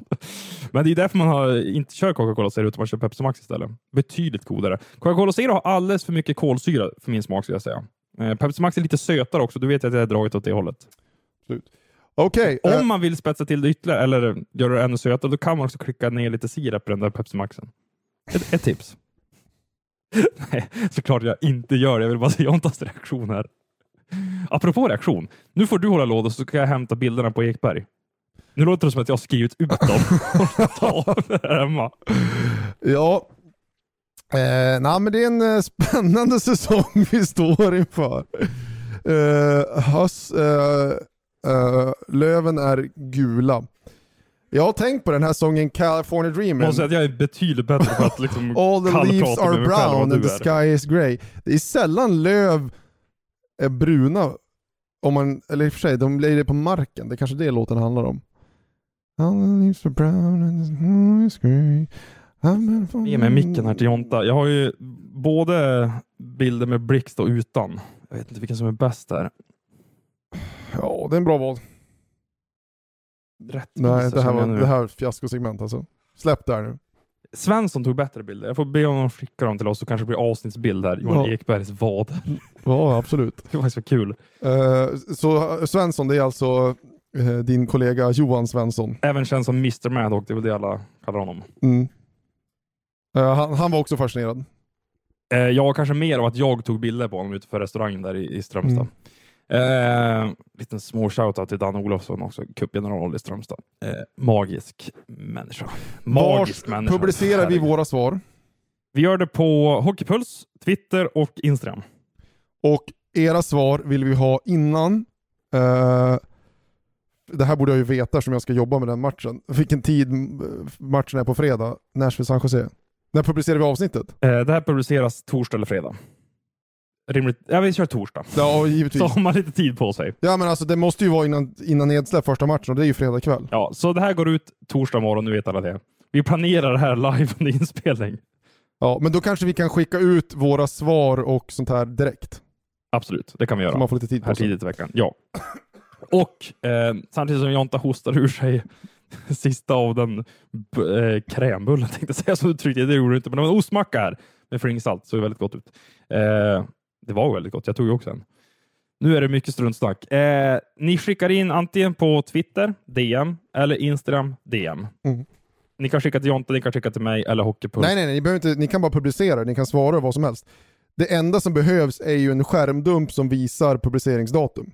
Speaker 1: Men det är därför man har, inte kör Coca-Cola Zero utan man kör Pepsi Max istället. Betydligt godare. Coca-Cola Zero har alldeles för mycket kolsyra för min smak skulle jag säga. Eh, Pepsi Max är lite sötare också. Du vet att jag är dragit åt det hållet.
Speaker 2: Okej,
Speaker 1: Om
Speaker 2: eh,
Speaker 1: man vill spetsa till det ytterligare eller göra det ännu sötare, då kan man också klicka ner lite sirap i den där Pepsi Maxen. Ett, ett tips. Nej, såklart jag inte gör det. Jag vill bara se Jontas reaktion här. Apropå reaktion. Nu får du hålla låda så ska jag hämta bilderna på Ekberg. Nu låter det som att jag har skrivit ut dem. Hemma.
Speaker 2: ja. Eh, nej, men det är en eh, spännande säsong vi står inför. Eh, höst, eh, eh, löven är gula. Jag har tänkt på den här sången California Dreamer.
Speaker 1: Måste säga att jag är betydligt bättre på att liksom
Speaker 2: All the leaves are brown and the sky is grey. Det är sällan löv är bruna. Om man, eller i och för sig, de blir det på marken. Det är kanske det låten handlar om. All the leaves are brown and the sky is grey.
Speaker 1: Ge mig micken här till Jonta. Jag har ju både bilder med blixt och utan. Jag vet inte vilken som är bäst där.
Speaker 2: Ja, det är en bra val.
Speaker 1: Rätt
Speaker 2: Nej, det här, var, det här var ett fiaskosegment alltså. Släpp där nu.
Speaker 1: Svensson tog bättre bilder. Jag får be honom skicka dem till oss så kanske det blir avsnittsbild där. Johan
Speaker 2: Ja.
Speaker 1: Ekbergs vad.
Speaker 2: Ja, absolut.
Speaker 1: Det var faktiskt kul.
Speaker 2: Eh, så eh, Svensson, det är alltså eh, din kollega Johan Svensson.
Speaker 1: Även känns som Mr Madhawk. Det är väl det alla kallar honom.
Speaker 2: Mm. Eh, han, han var också fascinerad.
Speaker 1: Jag kanske mer av att jag tog bilder på honom ute för restaurangen där i, i Strömstad. Eh, liten små shoutout till Dan Olofsson också, cupgeneral i Strömstad. Eh, magisk människa. Magisk
Speaker 2: Vars
Speaker 1: människa.
Speaker 2: publicerar vi våra svar.
Speaker 1: Vi gör det på Hockeypuls, Twitter och Instagram.
Speaker 2: Och era svar vill vi ha innan. Eh, det här borde jag ju veta som jag ska jobba med den matchen. Vilken tid eh, matchen är på fredag? Nashville San Jose. När publicerar vi avsnittet?
Speaker 1: Eh, det här publiceras torsdag eller fredag. Rimligt. Ja, vi kör torsdag.
Speaker 2: Ja, givetvis.
Speaker 1: Så har man lite tid på sig.
Speaker 2: Ja men alltså det måste ju vara innan, innan nedsläpp första matchen och det är ju fredag kväll.
Speaker 1: Ja, så det här går ut torsdag morgon, nu vet alla det. Vi planerar det här live under inspelning.
Speaker 2: Ja, men då kanske vi kan skicka ut våra svar och sånt här direkt.
Speaker 1: Absolut, det kan vi
Speaker 2: Så
Speaker 1: göra.
Speaker 2: man får lite tid
Speaker 1: här
Speaker 2: på sig.
Speaker 1: tidigt i veckan. Ja. Och eh, samtidigt som Jonta hostar ur sig sista av den eh, krämbullen tänkte jag säga som du tryckte. Det gjorde du inte, men det var en ostmacka här med flingssalt. Såg väldigt gott ut. Eh, det var väldigt gott. Jag tog ju också en. Nu är det mycket struntsnack. Eh, ni skickar in antingen på Twitter, DM, eller Instagram, DM.
Speaker 2: Mm.
Speaker 1: Ni kan skicka till Jonta, ni kan skicka till mig eller Hockeypuls.
Speaker 2: Nej, nej, nej, ni, behöver inte, ni kan bara publicera, ni kan svara vad som helst. Det enda som behövs är ju en skärmdump som visar publiceringsdatum.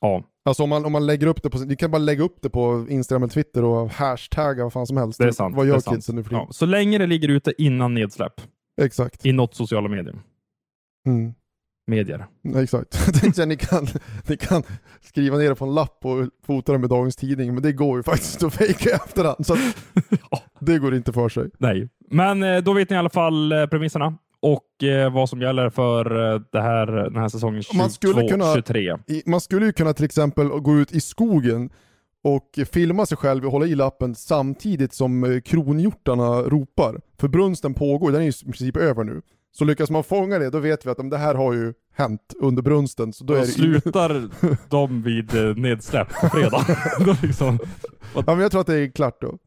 Speaker 1: Ja,
Speaker 2: Alltså om man, om man lägger upp det på, ni kan bara lägga upp det på Instagram eller Twitter och hashtagga vad fan som helst.
Speaker 1: det är sant.
Speaker 2: Vad gör kidsen nu för
Speaker 1: Ja, så länge det ligger ute innan nedsläpp
Speaker 2: Exakt.
Speaker 1: i något sociala medium.
Speaker 2: Mm.
Speaker 1: Medier.
Speaker 2: Ja, Exakt. Jag tänkte att ni kan, ni kan skriva ner det på en lapp och fota det med dagens tidning, men det går ju faktiskt att fejka i efterhand. Så
Speaker 1: Ja.
Speaker 2: det går inte för sig.
Speaker 1: Nej, men eh, då vet ni i alla fall eh, premisserna och eh, vad som gäller för det här, den här säsongen
Speaker 2: Man skulle kunna-
Speaker 1: 22-23.
Speaker 2: I- Man skulle ju kunna till exempel gå ut i skogen och filma sig själv och hålla i lappen samtidigt som kronhjortarna ropar. För brunsten pågår, den är ju i princip över nu. Så lyckas man fånga det, då vet vi att om det här har ju hänt under brunsten. Så då
Speaker 1: Då
Speaker 2: är det
Speaker 1: slutar de vid eh, nedsläpp på fredag. Liksom,
Speaker 2: Ja, men jag tror att det är klart då.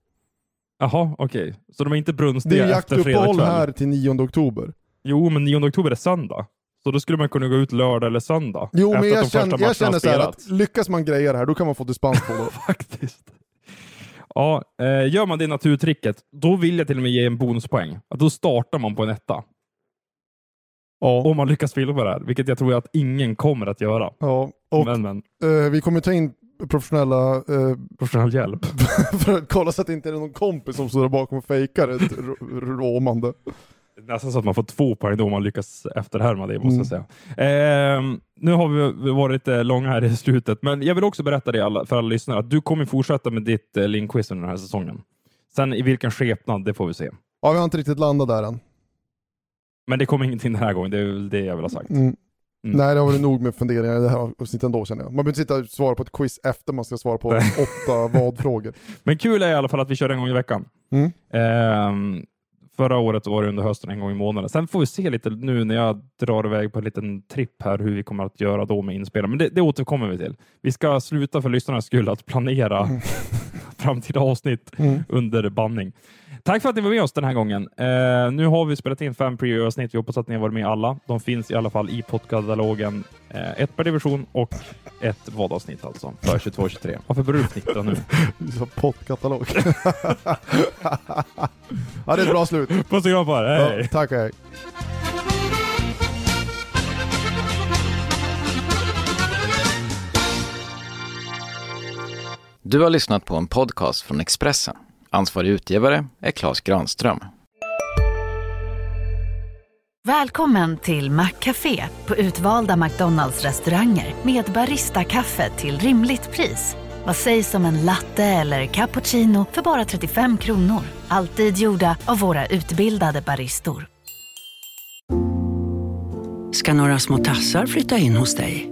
Speaker 1: jaha, okej. Så de är inte
Speaker 2: Det är
Speaker 1: brunstiga efter fredag
Speaker 2: jaktuppehåll
Speaker 1: kväll?
Speaker 2: här till 9 oktober.
Speaker 1: Jo, men 9 oktober är söndag. Så då skulle man kunna gå ut lördag eller söndag.
Speaker 2: Jo men jag känner, jag känner så att lyckas man greja det här, då kan man få dispens på det.
Speaker 1: Faktiskt. Ja, eh, gör man det naturtricket, då vill jag till och med ge en bonuspoäng. Att då startar man på en etta.
Speaker 2: Ja.
Speaker 1: Om man lyckas filma det här, vilket jag tror att ingen kommer att göra.
Speaker 2: ja. Och
Speaker 1: men, men,
Speaker 2: eh, vi kommer ta in professionella eh,
Speaker 1: professionell hjälp.
Speaker 2: för att kolla så att det inte är någon kompis som står där bakom och fejkar ett råmande.
Speaker 1: Nästan så att man får två poäng då om man lyckas efterhärma det, måste
Speaker 2: Mm.
Speaker 1: jag säga. Ehm, nu har vi varit lite långa här i slutet, men jag vill också berätta det alla, för alla lyssnare, att du kommer fortsätta med ditt eh, linkquiz under den här säsongen. Sen i vilken skepnad, det får vi se.
Speaker 2: Ja, vi har inte riktigt landat där än.
Speaker 1: Men det kommer ingenting den här gången, det är väl det jag vill ha sagt.
Speaker 2: Mm.
Speaker 1: Mm.
Speaker 2: Nej, det har varit nog med funderingar i det här avsnittet ändå känner jag. Man behöver inte sitta och svara på ett quiz efter man ska svara på åtta vad-frågor.
Speaker 1: Men kul är i alla fall att vi kör en gång i veckan.
Speaker 2: Mm.
Speaker 1: Ehm, förra året var det under hösten en gång i månaden. Sen får vi se lite nu när jag drar iväg på en liten tripp här hur vi kommer att göra då med inspelning. Men det, det återkommer vi till. Vi ska sluta för lyssnarnas skull att planera framtida avsnitt
Speaker 2: Mm.
Speaker 1: under bandning. Tack för att ni var med oss den här gången. Eh, nu har vi spelat in fem preview-avsnitt. Vi hoppas att ni har varit med i alla. De finns i alla fall i poddkatalogen. Eh, ett per division och ett vad-avsnitt alltså för 22-23. Varför börjar du fnittra nu?
Speaker 2: Så poddkatalog. ja, det är ett bra slut.
Speaker 1: Puss och kram på er. Hej!
Speaker 2: Ja, tack, hej.
Speaker 5: Du har lyssnat på en podcast från Expressen. Ansvarig utgivare är Klas Granström.
Speaker 4: Välkommen till Maccafé på utvalda McDonalds restauranger med Baristakaffe till rimligt pris. Vad sägs om en latte eller cappuccino för bara 35 kronor? Alltid gjorda av våra utbildade baristor.
Speaker 6: ska några små tassar flytta in hos dig.